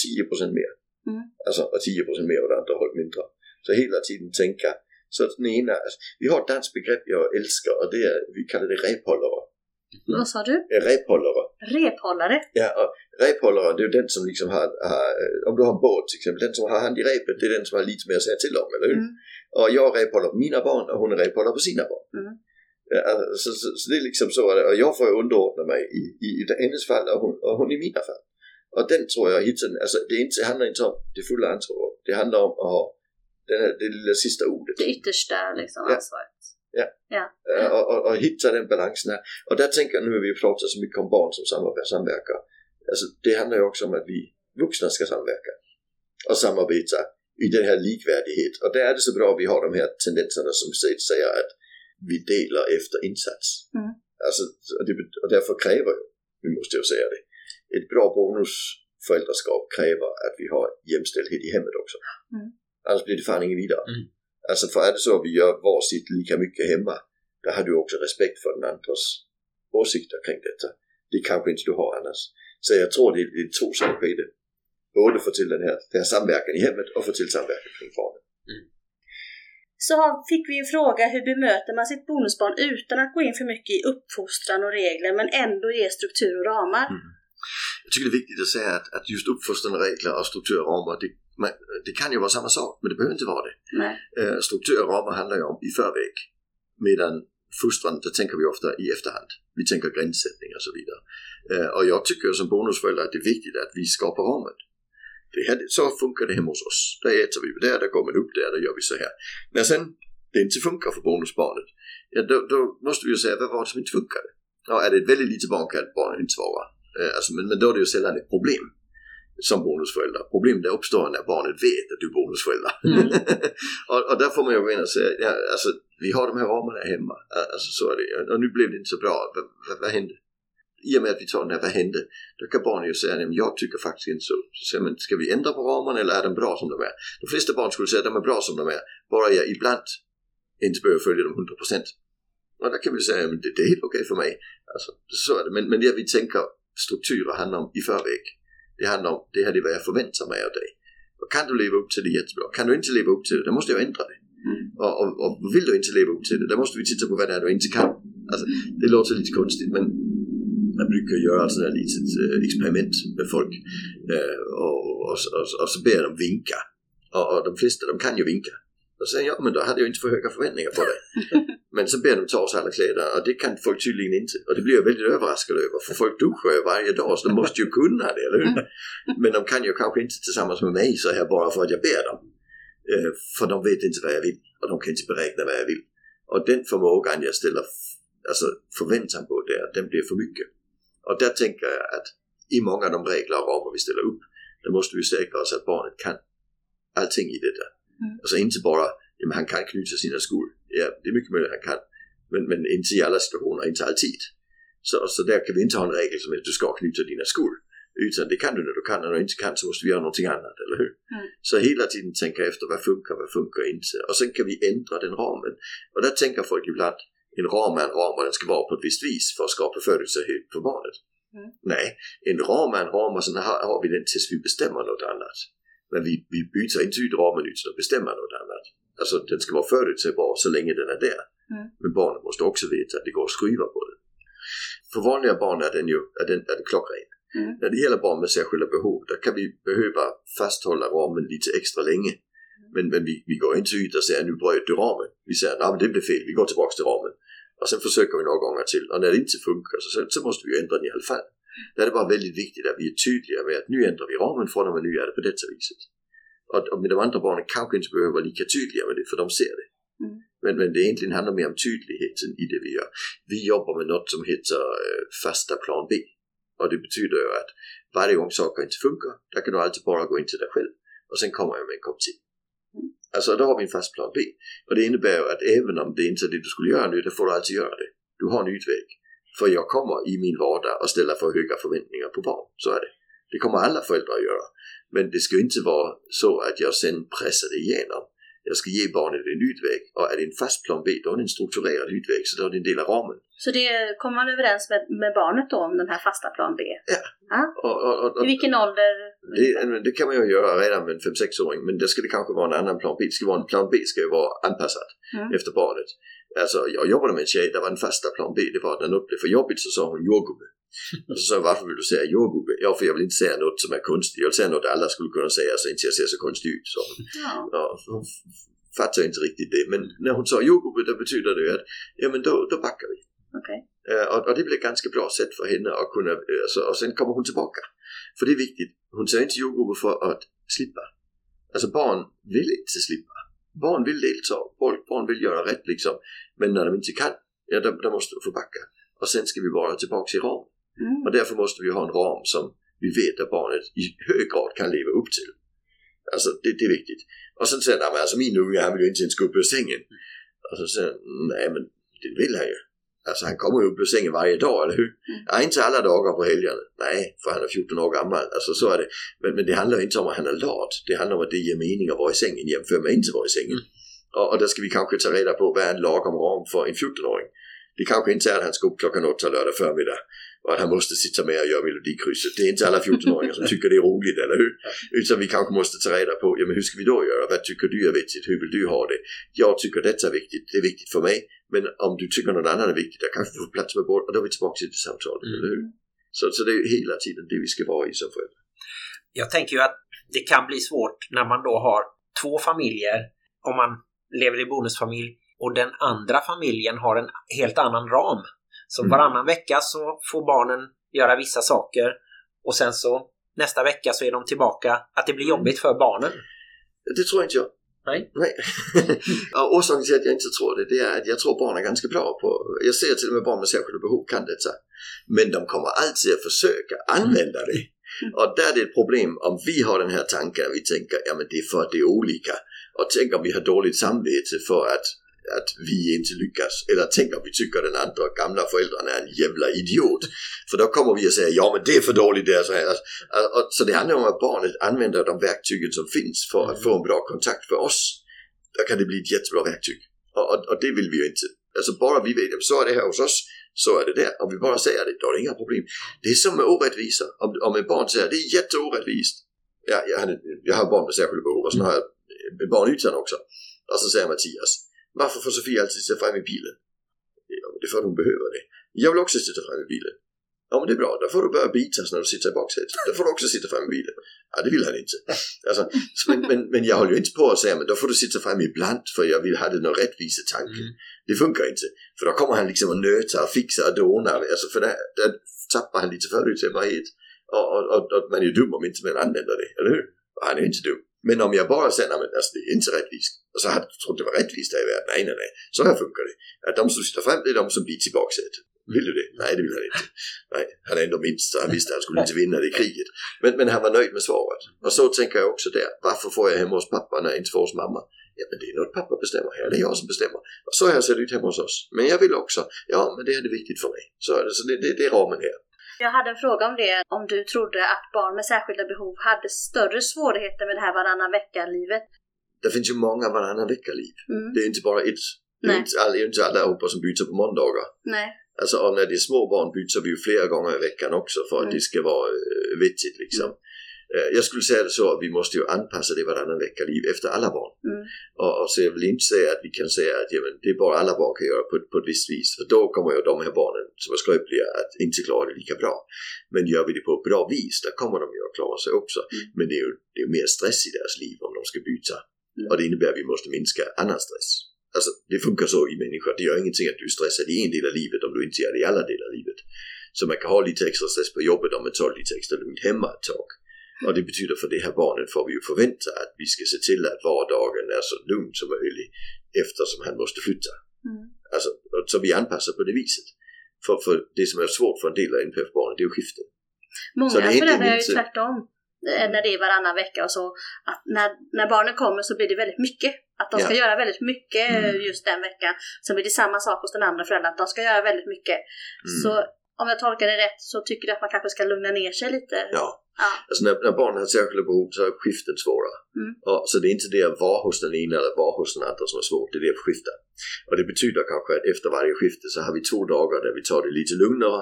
10% mer. Mm. Alltså, och 10% mer och det andra hållet mindre. Så hela tiden tänka. Så att den ena, alltså, vi har ett danskt begrepp jag älskar och det är, vi kallar det rephållare. Vad sa du? Eh, Rephållare. Rephållare? Ja, och rephållaren det är den som liksom har, har, eh, om du har en båt till exempel, den som har hand i repet det är den som har lite mer att säga till om, eller hur? Mm. Och jag rephåller på mina barn och hon är rephållare på sina barn. Mm. Ja, alltså, så, så, det är liksom så, och jag får underordna mig i, i, i hennes fall och hon, och hon i mina fall. Och den tror jag hittar, alltså det, inte, det handlar inte om det fulla ansvaret, det handlar om att ha här, det lilla sista ordet. Det yttersta liksom, Ja. ansvaret. Eh, och, och, och hitta den balansen här. Och där tänker jag nu när vi pratar så mycket om barn som samverkar. Alltså det handlar ju också om att vi vuxna ska samverka. Och samarbeta i den här likvärdighet. Och där är det så bra att vi har de här tendenserna som säger- att vi delar efter insats. Mm. Alltså, och, det, och därför kräver ju, vi måste ju säga det, ett bra bonusföräldraskap kräver att vi har jämställdhet i hemmet också. Mm. Annars blir det fan ingen vidare. Mm. Alltså för är det så att vi gör varsitt lika mycket hemma, då har du också respekt för den andras åsikter kring detta. Det kanske inte du har annars. Så jag tror det är, det är två saker i det. Både få till den här, den här samverkan i hemmet och få till samverkan kring barnen. Så har- fick vi en fråga, hur bemöter man sitt bonusbarn utan att gå in för mycket i uppfostran och regler men ändå ge struktur och ramar? Jag tycker det är viktigt att säga att, att just uppfostrande regler och strukturer och ramar, det, man, det kan ju vara samma sak, men det behöver inte vara det. Nej. Eh, strukturer och ramar handlar ju om i förväg. Medan fostran, där tänker vi ofta i efterhand. Vi tänker gränssättning och så vidare. Eh, och jag tycker som bonusförälder att det är viktigt att vi skapar ramen. Det här, så funkar det hemma hos oss. Där äter vi där, där går man upp där, där gör vi så här. När sen det inte funkar för bonusbarnet, ja, då, då måste vi ju säga vad var det som inte funkade? Ja, är det ett väldigt litet barn kan barnet inte svara. Eh, alltså, men, men då är det ju sällan ett problem som bonusförälder. Problemet det uppstår när barnet vet att du är bonusförälder. och, och där får man ju gå in och säga, ja, alltså, vi har de här ramarna hemma. Alltså, så är det. Och nu blev det inte så bra. Vad, vad, vad hände? I och med att vi tar den här, vad hände? Då kan barnet ju säga, jag tycker faktiskt inte så. Så säger man, ska vi ändra på ramarna eller är de bra som de är? De flesta barn skulle säga att de är bra som de är. Bara jag ibland inte behöver följa dem 100%. Och där kan vi säga, men det, det är helt okej för mig. Alltså, så är det. Men, men det vi tänker strukturer handlar om i förväg. Det handlar om, det här är vad jag förväntar mig av dig. Och kan du leva upp till det jättebra. Kan du inte leva upp till det, då måste jag ändra det. Och, och, och vill du inte leva upp till det, då måste vi titta på vad det är du inte kan. Alltså, det låter lite konstigt men jag brukar göra ett sånt här litet eh, experiment med folk. Eh, och, och, och, så ber dem vinka. Och, de flesta de kan ju vinka. Och jag, ja men då hade jag inte för höga förväntningar på dig. Men så ber de ta av sig alla kläder och det kan folk tydligen inte. Och det blir jag väldigt överraskad över för folk duschar ju varje dag så de måste ju kunna det, eller hur? Men de kan ju kanske inte tillsammans med mig så här bara för att jag ber dem. Eh, för de vet inte vad jag vill och de kan inte beräkna vad jag vill. Och den förmågan jag ställer alltså förväntan på där, den blir för mycket. Och där tänker jag att i många av de regler och ramar vi ställer upp, då måste vi säkra oss att barnet kan allting i detta. Mm. Alltså inte bara, jamen han kan knyta sina skor. Ja, det är mycket möjligt han kan. Men, men inte i alla situationer, inte alltid. Så, så där kan vi inte ha en regel som att du ska knyta dina skor. Utan det kan du när du kan, och när du inte kan så måste vi göra någonting annat, eller hur? Mm. Så hela tiden tänka efter vad funkar, vad funkar inte. Och sen kan vi ändra den ramen. Och där tänker folk ibland, en ram är en ram och den ska vara på ett visst vis för att skapa förutsägbarhet för barnet. Mm. Nej, en ram är en ram och sen har, har vi den tills vi bestämmer något annat. Men vi, vi byter inte ut ramen utan att bestämma något annat. Alltså den ska vara förutsägbar så länge den är där. Mm. Men barnet måste också veta att det går att skruva på den. För vanliga barn är den ju är den, är den klockren. Mm. När det gäller barn med särskilda behov, där kan vi behöva fasthålla ramen lite extra länge. Men, men vi, vi går inte ut och säger nu bröt du ramen. Vi säger nej det blev fel, vi går tillbaka till ramen. Och sen försöker vi några gånger till. Och när det inte funkar så, så måste vi ändra den i alla fall. Där är det bara väldigt viktigt att vi är tydliga med att nu ändrar vi ramen från och med nu är det på detta viset. Och, och med de andra barnen kanske inte behöver vara lika tydliga med det för de ser det. Mm. Men, men det egentligen handlar mer om tydligheten i det vi gör. Vi jobbar med något som heter eh, fasta plan B. Och det betyder ju att varje gång saker inte funkar, där kan du alltid bara gå in till dig själv och sen kommer jag med en kopp te. Alltså då har vi en fast plan B. Och det innebär ju att även om det inte är det du skulle göra nu, då får du alltid göra det. Du har en utväg. För jag kommer i min vardag att ställa för höga förväntningar på barn. Så är det. Det kommer alla föräldrar att göra. Men det ska inte vara så att jag sen pressar det igenom. Jag ska ge barnet en utväg och är det en fast plan B då är det en strukturerad utväg så då är det en del av ramen. Så det kommer man överens med, med barnet då om den här fasta plan B? Och, och, och, och I vilken ålder? det, det kan man ju göra redan med en 5-6-åring men det ska det kanske vara en annan plan B. Det ska vara en plan B ska ju vara anpassad Mm. efter barnet. Alltså jag jobbade med en tjej, där var en fasta plan B, det var att när något blev för jobbigt så sa hon jordgubbe. Och så sa jag, varför vill du säga jordgubbe? Ja, för jag vill inte säga något som är konstigt. Jag vill säga något alla skulle kunna säga så inte jag ser så konstig ut. Så. Ja. Ja, hon fattar inte riktigt det. Men när hon sa jordgubbe, då betyder det ju att ja, men då, då backar vi. Okej. Eh, och, och det ett ganska bra sätt för henne att kunna, eh, alltså, och sen kommer hon tillbaka. För det är viktigt, hon säger inte jordgubbe för att slippa. Alltså barn vill inte slippa. Barn vill delta, barn, barn vill göra rätt liksom. Men när de inte kan, ja då, då måste de få backa. Och sen ska vi vara tillbaka i ram. Mm. Och därför måste vi ha en ram som vi vet att barnet i hög grad kan leva upp till. Alltså det, det är viktigt. Och sen säger han, alltså min unge han vill ju inte ens gå upp ur sängen. Och så säger han, nej men det vill han ju. Alltså han kommer ju upp ur sängen varje dag, eller hur? Ja, inte alla dagar på helgerna. Nej, för han är 14 år gammal. Alltså så är det. Men, men det handlar inte om att han är lat. Det handlar om att det ger mening att vara i sängen jämfört med inte vara i sängen. Och, och där ska vi kanske ta reda på vad är en lagom ram för en 14-åring. Det kanske inte är att han ska upp klockan åtta lördag förmiddag och att han måste sitta med och göra melodikrysset. Det är inte alla 14-åringar som tycker det är roligt, eller hur? Utan vi kanske måste ta reda på, ja men hur ska vi då göra? Vad tycker du är viktigt? Hur vill du ha det? Jag tycker detta är viktigt, det är viktigt för mig. Men om du tycker något annat är viktigt, då kanske vi får plats med båda och då är vi tillbaka till det samtalet, Mm. eller hur? Så, så det är hela tiden det vi ska vara i som föräldrar. Jag tänker ju att det kan bli svårt när man då har två familjer, om man lever i bonusfamilj och den andra familjen har en helt annan ram. Så Mm. varannan vecka så får barnen göra vissa saker och sen så nästa vecka så är de tillbaka. Att det blir jobbigt för barnen. Det tror inte jag. Nej. Nej. och orsaken till att jag inte tror det, det är att jag tror barn är ganska bra på, jag ser till och med barn med särskilda behov kan detta. Men de kommer alltid att försöka använda det. Och där är det ett problem om vi har den här tanken, vi tänker, ja men det är för att det är olika. Och tänk om vi har dåligt samvete för att, att vi inte lyckas. Eller tänk om vi tycker den andra gamla föräldern är en jävla idiot. För då kommer vi att säga, ja men det är för dåligt det är så här. Och, och, så det handlar om att barnet använder de verktygen som finns för att få en bra kontakt för oss. Då kan det bli ett jättebra verktyg. Och, och, och det vill vi ju inte. Alltså bara vi vet, att så är det här hos oss, så är det där. Om vi bara säger det, då är det inga problem. Det är som med orättvisa. Om, om ett barn säger det är jätteorättvist. Ja, jag, har, jag har barn med särskilda behov och sen har jag barn utan också. Och så säger Mattias, varför får Sofia alltid sitta fram i bilen? Ja, det att hon behöver det. Jag vill också sitta fram i bilen. Ja men det är bra, då får du börja bitas när du sitter i baksätet. Då får du också sitta fram i bilen. Ja det vill han inte. Alltså, men, men, men jag håller ju inte på att säga men då får du sitta fram ibland för jag vill ha det någon rättvisetanke. Det funkar inte. För då kommer han liksom och nötar och fixar och donar. Alltså för där, där tappar han lite förutsägbarhet. Och, och, och, och man är ju dum om inte man använder det, eller hur? Och han är ju inte dum. Men om jag bara säger, men alltså det är inte rättvist. Och så hade jag trott det var rättvist där i världen. Nej, nej, nej. Så här funkar det. Att de som sitter fram, det är de som blir tillbakasätet. Vill du det? Nej, det vill han inte. Nej, han är ändå minst, han visste att han skulle inte vinna det kriget. Men, men han var nöjd med svaret. Och så tänker jag också där. Varför får jag hemma hos pappa när jag inte får hos mamma? Ja, men det är något pappa bestämmer här. Det är jag som bestämmer. Och så här ser det ut hemma hos oss. Men jag vill också. Ja, men det är det viktigt för mig. Så, så det, det, det är ramen här. Jag hade en fråga om det, om du trodde att barn med särskilda behov hade större svårigheter med det här varannan vecka-livet. Det finns ju många varannan vecka-liv. Mm. Det är inte bara ett. Det är inte alla, det är inte allihopa som byter på måndagar. Nej. Alltså och när det är små barn byter vi ju flera gånger i veckan också för att Mm. det ska vara äh, vettigt liksom. Eh, Jag skulle säga det så att vi måste ju anpassa det varannan vecka-liv efter alla barn. Mm. Och, och så jag vill inte säga att vi kan säga att jamen, det är bara alla barn kan göra på, på ett visst vis. För då kommer ju de här barnen som är skröpliga att inte klara det lika bra. Men gör vi det på ett bra vis, då kommer de ju att klara sig också. Mm. Men det är ju det är mer stress i deras liv om de ska byta. Mm. Och det innebär att vi måste minska annan stress. Alltså det funkar så i människor. Det gör ingenting att du är stressad i en del av livet om du inte gör det i alla delar av livet. Så man kan ha lite extra stress på jobbet om man tar lite extra lugnt hemma ett tag. Och det betyder för det här barnet får vi ju förvänta att vi ska se till att vardagen är så lugn som möjligt eftersom han måste flytta. Mm. Alltså, så vi anpassar på det viset. För, för det som är svårt för en del av NPF-barnen det är ju skiften. Så Många inte föräldrar är ju mitt- tvärtom. eh, När det är varannan vecka och så. Att när, när barnen kommer så blir det väldigt mycket. Att de ska Ja. göra väldigt mycket eh, Mm. just den veckan. Sen blir det samma sak hos den andra föräldern. Att de ska göra väldigt mycket. Mm. Så om jag tolkar det rätt så tycker du att man kanske ska lugna ner sig lite. Ja, Ja. alltså när, när barnen har särskilda behov så är skiften svåra. Mm. Och, så det är inte det att vara hos den ena eller vara hos den andra som är svårt, det är det att skifta. Och det betyder kanske att efter varje skifte så har vi två dagar där vi tar det lite lugnare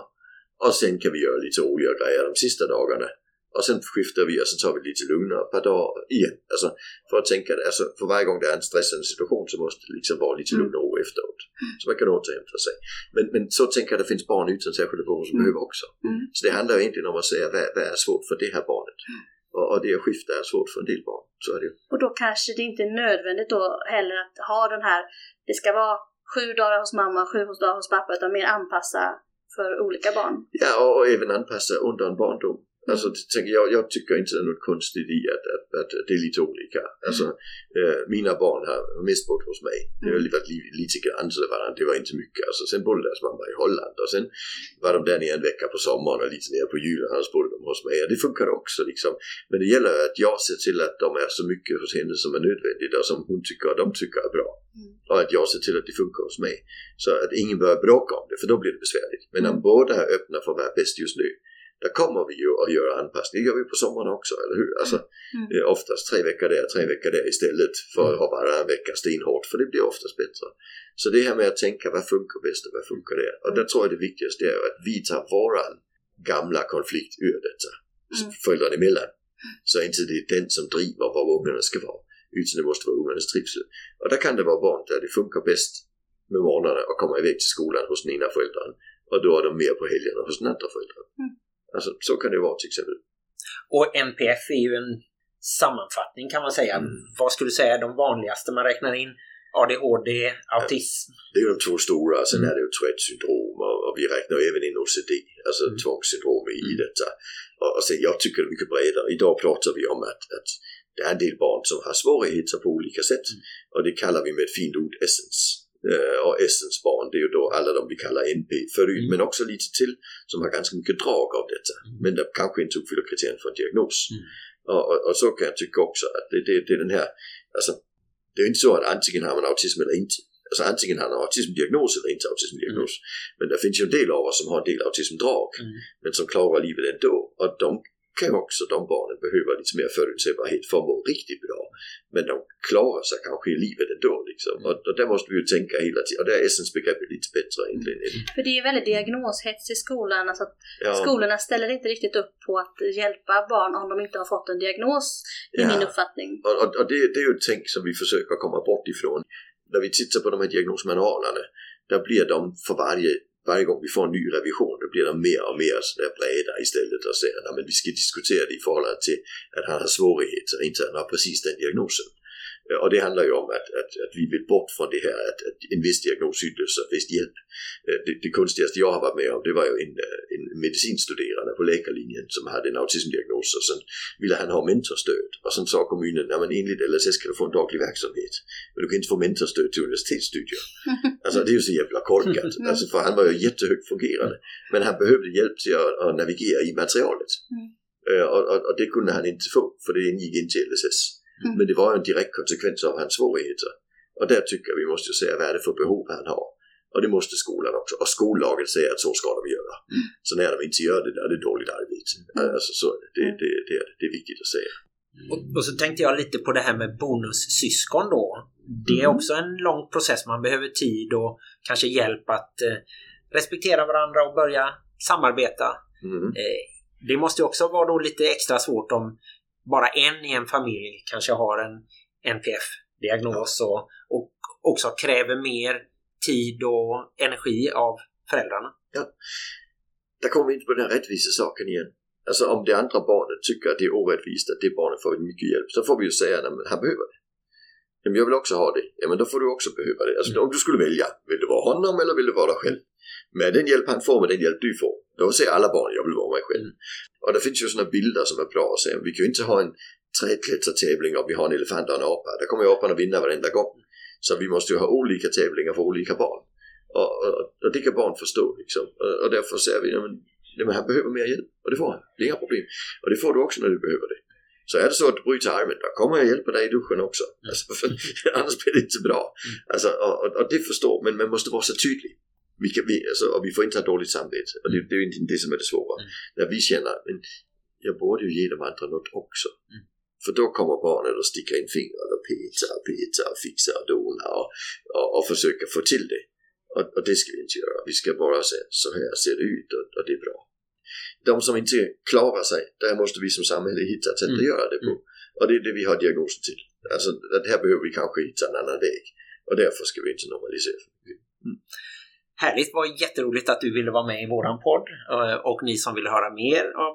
och sen kan vi göra lite roliga grejer de sista dagarna. Och sen skiftar vi och så tar vi lite lugnare ett par dagar igen. Alltså för att tänka, alltså för varje gång det är en stressande situation så måste det liksom vara lite Mm. lugn och efteråt. Så man kan återhämta sig. Men, men så tänker jag det finns barn utan särskilda behov som Mm. behöver också. Mm. Så det handlar egentligen om att säga vad, vad är svårt för det här barnet. Och, och det att skifta är svårt för en del barn. Så är det. Och då kanske det inte är nödvändigt då heller att ha den här, det ska vara sju dagar hos mamma, sju dagar hos pappa, utan mer anpassa för olika barn. Ja, och, och även anpassa under en barndom. Alltså, tänker jag, jag tycker inte det är något konstigt i att, att, att det är lite olika. Alltså, eh, mina barn har mest bott hos mig. Det har varit li, lite grann så det var, det var inte mycket. Alltså, sen bodde deras mamma i Holland och sen var de där nere en vecka på sommaren och lite nere på julen och så bodde de hos mig. Och det funkar också liksom. Men det gäller att jag ser till att de är så mycket hos henne som är nödvändigt och som hon tycker och de tycker är bra. Mm. Och att jag ser till att det funkar hos mig. Så att ingen börjar bråka om det för då blir det besvärligt. Men om båda är öppna för att vara bäst just nu där kommer vi ju att göra anpassning. Det gör vi på sommaren också, eller hur? Alltså, Mm. oftast tre veckor där, tre veckor där istället för att ha varannan vecka stenhårt, för det blir oftast bättre. Så det här med att tänka, vad funkar bäst och vad funkar där? Och där tror jag det viktigaste är att vi tar våran gamla konflikt ur detta, Mm. föräldrarna emellan. Så inte det är den som driver vad ungarna ska vara, utan det måste vara ungarnas trivsel. Och där kan det vara barn där det funkar bäst med morgnarna och komma iväg till skolan hos den ena föräldern och då är de mer på helgerna hos den andra föräldern. Mm. Alltså så kan det vara till exempel. Och NPF är ju en sammanfattning kan man säga. Mm. Vad skulle du säga är de vanligaste man räknar in? ADHD, autism. Det är de två stora, sen Mm. är det ju Tourettes syndrom och, och vi räknar även in OCD, alltså Mm. tvångssyndrom i, i Mm. detta. Och, och sen, jag tycker det är mycket bredare. Idag pratar vi om att, att det är en del barn som har svårigheter på olika sätt. Mm. Och det kallar vi med ett fint ord essence. Eh, och essence barn, det är ju då alla de vi kallar NP förut, Mm. men också lite till som har ganska mycket drag av detta. Mm. Men där kanske inte uppfyller kriterierna för en diagnos. Mm. Och, och, och så kan jag tycka också att det, det, det är den här, alltså det är ju inte så att antingen har man autism eller inte. Alltså antingen har man autismdiagnos eller inte autismdiagnos. Men det finns ju en del av oss som har en del autismdrag, Mm. men som klarar livet ändå. Och de kan också, de barnen behöver lite mer förutsägbarhet för att må riktigt bra. Men de klarar sig kanske i livet ändå liksom. Och, och där måste vi ju tänka hela tiden. Och där är essensbegreppet lite bättre egentligen. För det är ju väldigt diagnoshets i skolan. Alltså att Ja, Skolorna ställer inte riktigt upp på att hjälpa barn om de inte har fått en diagnos, i Ja. min uppfattning. Och, och, och det, det är ju ett tänk som vi försöker komma bort ifrån. När vi tittar på de här diagnosmanualerna, där blir de för varje, varje gång vi får en ny revision, då blir de mer och mer sådär breda istället och säger att vi ska diskutera det i förhållande till att han har svårigheter, inte han har precis den diagnosen. Eh, Och det handlar ju om att, att, att vi vill bort från det här att, att en viss diagnos utlöser viss hjälp. Eh, Det, det konstigaste jag har varit med om det var ju en, eh, en medicinstuderande på läkarlinjen som hade en autismdiagnos och sen ville han ha mentorstöd. Och sen sa kommunen, ja men enligt LSS kan du få en daglig verksamhet. Men du kan inte få mentorstöd till universitetsstudier. Alltså det är ju så jävla korkat. Alltså för han var ju jättehögt fungerande. Men han behövde hjälp till att, att navigera i materialet. Mm. Och, och, och det kunde han inte få, för det ingick inte i LSS. Mm. Men det var ju en direkt konsekvens av hans svårigheter. Och där tycker jag vi måste ju säga vad är det för behov han har. Och det måste skolan också. Och skollaget säger att så ska de göra. Så när de inte gör det, då är det dåligt arbete. Alltså så är det. Det, det, det, är, det är viktigt att säga. Och, och så tänkte jag lite på det här med bonussyskon då. Det är Mm. också en lång process. Man behöver tid och kanske hjälp att eh, respektera varandra och börja samarbeta. Mm. Eh, det måste ju också vara då lite extra svårt om bara en i en familj kanske har en NPF-diagnos och, och också kräver mer tid och energi av föräldrarna. Där kommer vi in på den här rättvisa saken igen. Alltså om det andra barnet tycker att det är orättvist att det barnet får mycket hjälp, så får vi ju säga att han behöver det. Men jag vill också ha det. Ja men då får du också behöva det. Alltså om du skulle välja, vill du vara honom eller vill du vara dig själv? Med den hjälp han får, med den hjälp du får, då säger alla barn jag vill vara mig själv. Och det finns ju sådana bilder som är bra att säga. Vi kan ju inte ha en trädklättertävling om vi har en elefant och en apa. Där kommer ju apan att vinna varenda gång. Så vi måste ju ha olika tävlingar för olika barn. Och, och, och det kan barn förstå liksom. Och, och därför säger vi, ja, men, han behöver mer hjälp. Och det får han. Det är inga problem. Och det får du också när du behöver det. Så är det så att du bryter armen, då kommer jag hjälpa dig i duschen också. Alltså, för, annars blir det inte bra. Alltså, och, och, och det förstår, men man måste vara så tydlig. Vi, kan, vi, alltså, och vi får inte ha dåligt samvete. Och det, det är ju inte det som är det svåra. Mm. När vi känner, men jag borde ju ge de andra något också. Mm. För då kommer barnen att sticka in fingrar och peta och peta och fixa och dona och, och, och försöka få till det. Och, och det ska vi inte göra. Vi ska bara säga så här ser det ut och, och det är bra. De som inte klarar sig, där måste vi som samhälle hitta ett sätt att Mm. göra det på. Och det är det vi har diagnosen till. Alltså att här behöver vi kanske hitta en annan väg. Och därför ska vi inte normalisera. Härligt, var jätteroligt att du ville vara med i våran podd. Eh, Och ni som vill höra mer av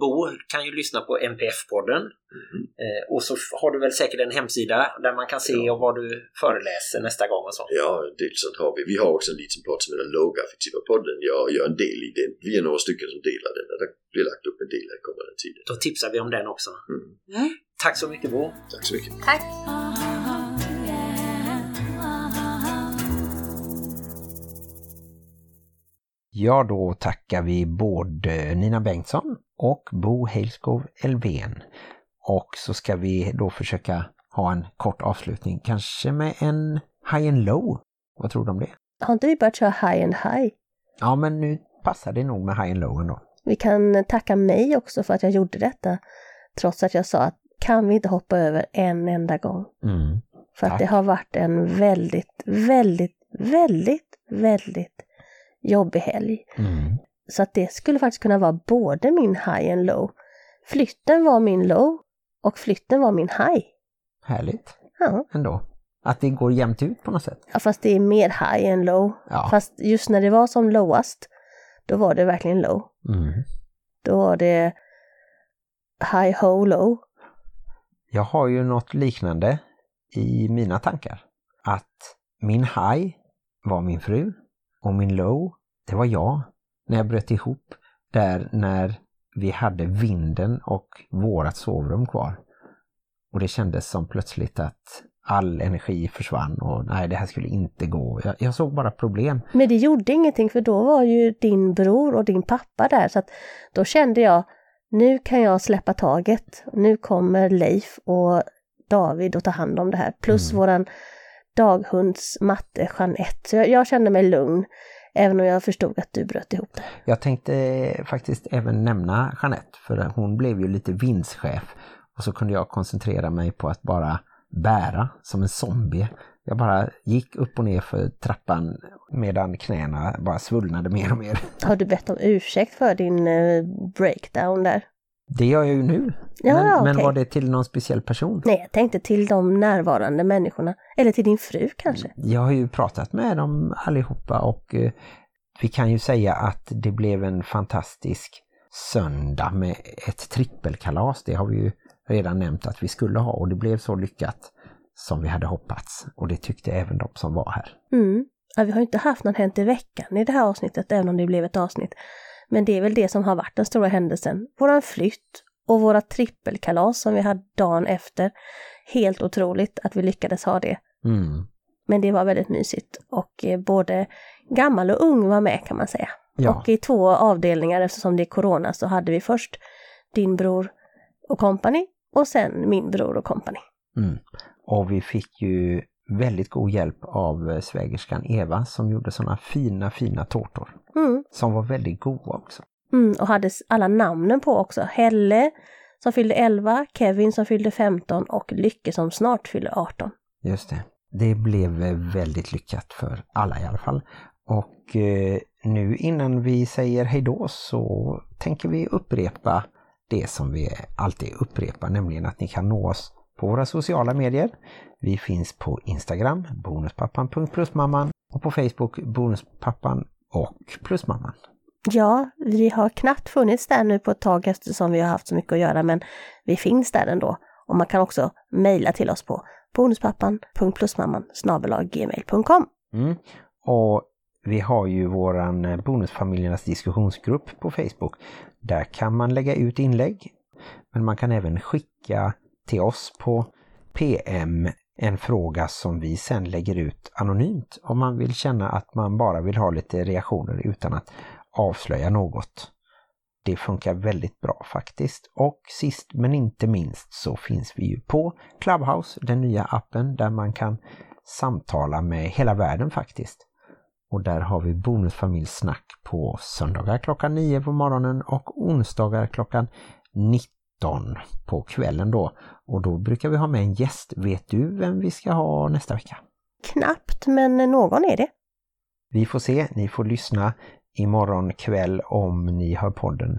Bo kan ju lyssna på NPF-podden. Mhm. Eh, Och så har du väl säkert en hemsida där man kan se Ja. vad du föreläser nästa gång och så. Ja, dels sånt har vi. Vi har också en liten podd som heter Lågaffektiva podden. Jag gör en del i den. Vi är några stycken som delar den. Det blir lagt upp en del här kommande tiden. Då tipsar vi om den också. Mm. Mm. Tack så mycket Bo. Tack så mycket. Tack! Ja, då tackar vi både Nina Bengtsson och Bo Heilskov Elven. Och så ska vi då försöka ha en kort avslutning, kanske med en high and low. Vad tror du om det? Har inte vi börjat köra high and high? Ja, men nu passar det nog med high and low ändå. Vi kan tacka mig också för att jag gjorde detta. Trots att jag sa att kan vi inte hoppa över en enda gång? Mm. För att Tack. det har varit en väldigt, väldigt, väldigt, väldigt jobbig helg. Mm. Så att det skulle faktiskt kunna vara både min high and low. Flytten var min low och flytten var min high. Härligt Ja, ändå. Att det går jämnt ut på något sätt. ja fast det är mer high än low. Ja. Fast just när det var som lowast, då var det verkligen low. Mm. Då var det high ho low. Jag har ju något liknande i mina tankar. Att min high var min fru och min low, det var jag. När jag bröt ihop där när vi hade vinden och vårat sovrum kvar. Och det kändes som plötsligt att all energi försvann och nej det här skulle inte gå. Jag, jag såg bara problem. Men det gjorde ingenting för då var ju din bror och din pappa där så att då kände jag nu kan jag släppa taget. Nu kommer Leif och David att ta hand om det här. Plus Mm. våran daghunds matte Jeanette. Så jag, jag kände mig lugn. Även om jag förstod att du bröt ihop det. Jag tänkte faktiskt även nämna Jeanette för hon blev ju lite vindschef och så kunde jag koncentrera mig på att bara bära som en zombie. Jag bara gick upp och ner för trappan medan knäna bara svullnade mer och mer. Har du bett om ursäkt för din eh, breakdown där? Det gör jag ju nu. Ja, men, men okej. var det till någon speciell person? Nej, jag tänkte till de närvarande människorna. Eller till din fru kanske. Jag har ju pratat med dem allihopa och eh, vi kan ju säga att det blev en fantastisk söndag med ett trippelkalas. Det har vi ju redan nämnt att vi skulle ha och det blev så lyckat som vi hade hoppats. Och det tyckte även de som var här. Mm. Ja, vi har ju inte haft någon Hänt i veckan i det här avsnittet, även om det blev ett avsnitt. Men det är väl det som har varit den stora händelsen. Våran flytt och våra trippelkalas som vi hade dagen efter. Helt otroligt att vi lyckades ha det. Mm. Men det var väldigt mysigt och eh, både gammal och ung var med kan man säga. Ja. Och i två avdelningar eftersom det är corona så hade vi först din bror och kompani och sen min bror och kompani. Mm. Och vi fick ju väldigt god hjälp av eh, svägerskan Eva som gjorde sådana fina, fina tårtor. Mm. Som var väldigt goda också. Mm, och hade alla namnen på också. Helle som fyllde 11, Kevin som fyllde 15 och Lycke som snart fyller 18. Just det. Det blev eh, väldigt lyckat för alla i alla fall. Och eh, nu innan vi säger hejdå så tänker vi upprepa det som vi alltid upprepar, nämligen att ni kan nå oss på våra sociala medier. Vi finns på Instagram, bonuspappan.plusmamman och på Facebook, bonuspappan och plusmamman. Ja, vi har knappt funnits där nu på ett tag eftersom vi har haft så mycket att göra, men vi finns där ändå. Och man kan också mejla till oss på bonuspappan.plusmamman gmail.com. Mm. Och vi har ju våran eh, Bonusfamiljernas diskussionsgrupp på Facebook. Där kan man lägga ut inlägg. Men man kan även skicka till oss på PM en fråga som vi sen lägger ut anonymt om man vill känna att man bara vill ha lite reaktioner utan att avslöja något. Det funkar väldigt bra faktiskt. Och sist men inte minst så finns vi ju på Clubhouse, den nya appen där man kan samtala med hela världen faktiskt. Och där har vi bonusfamiljsnack på söndagar klockan 9 på morgonen och onsdagar klockan 19 på kvällen då. Och då brukar vi ha med en gäst. Vet du vem vi ska ha nästa vecka? Knappt, men någon är det. Vi får se, ni får lyssna imorgon kväll om ni hör podden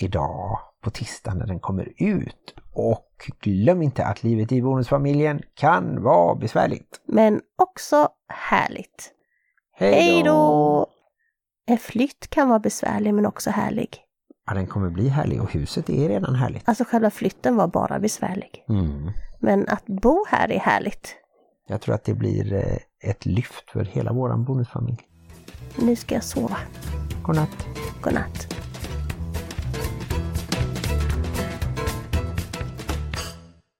idag på tisdag när den kommer ut. Och glöm inte att livet i bonusfamiljen kan vara besvärligt. Men också härligt. Hej då! En flytt kan vara besvärlig men också härlig. Ja, den kommer bli härlig och huset är redan härligt. Alltså själva flytten var bara besvärlig. Mm. Men att bo här är härligt. Jag tror att det blir eh, ett lyft för hela våran bonusfamilj. Nu ska jag sova. Godnatt! Godnatt.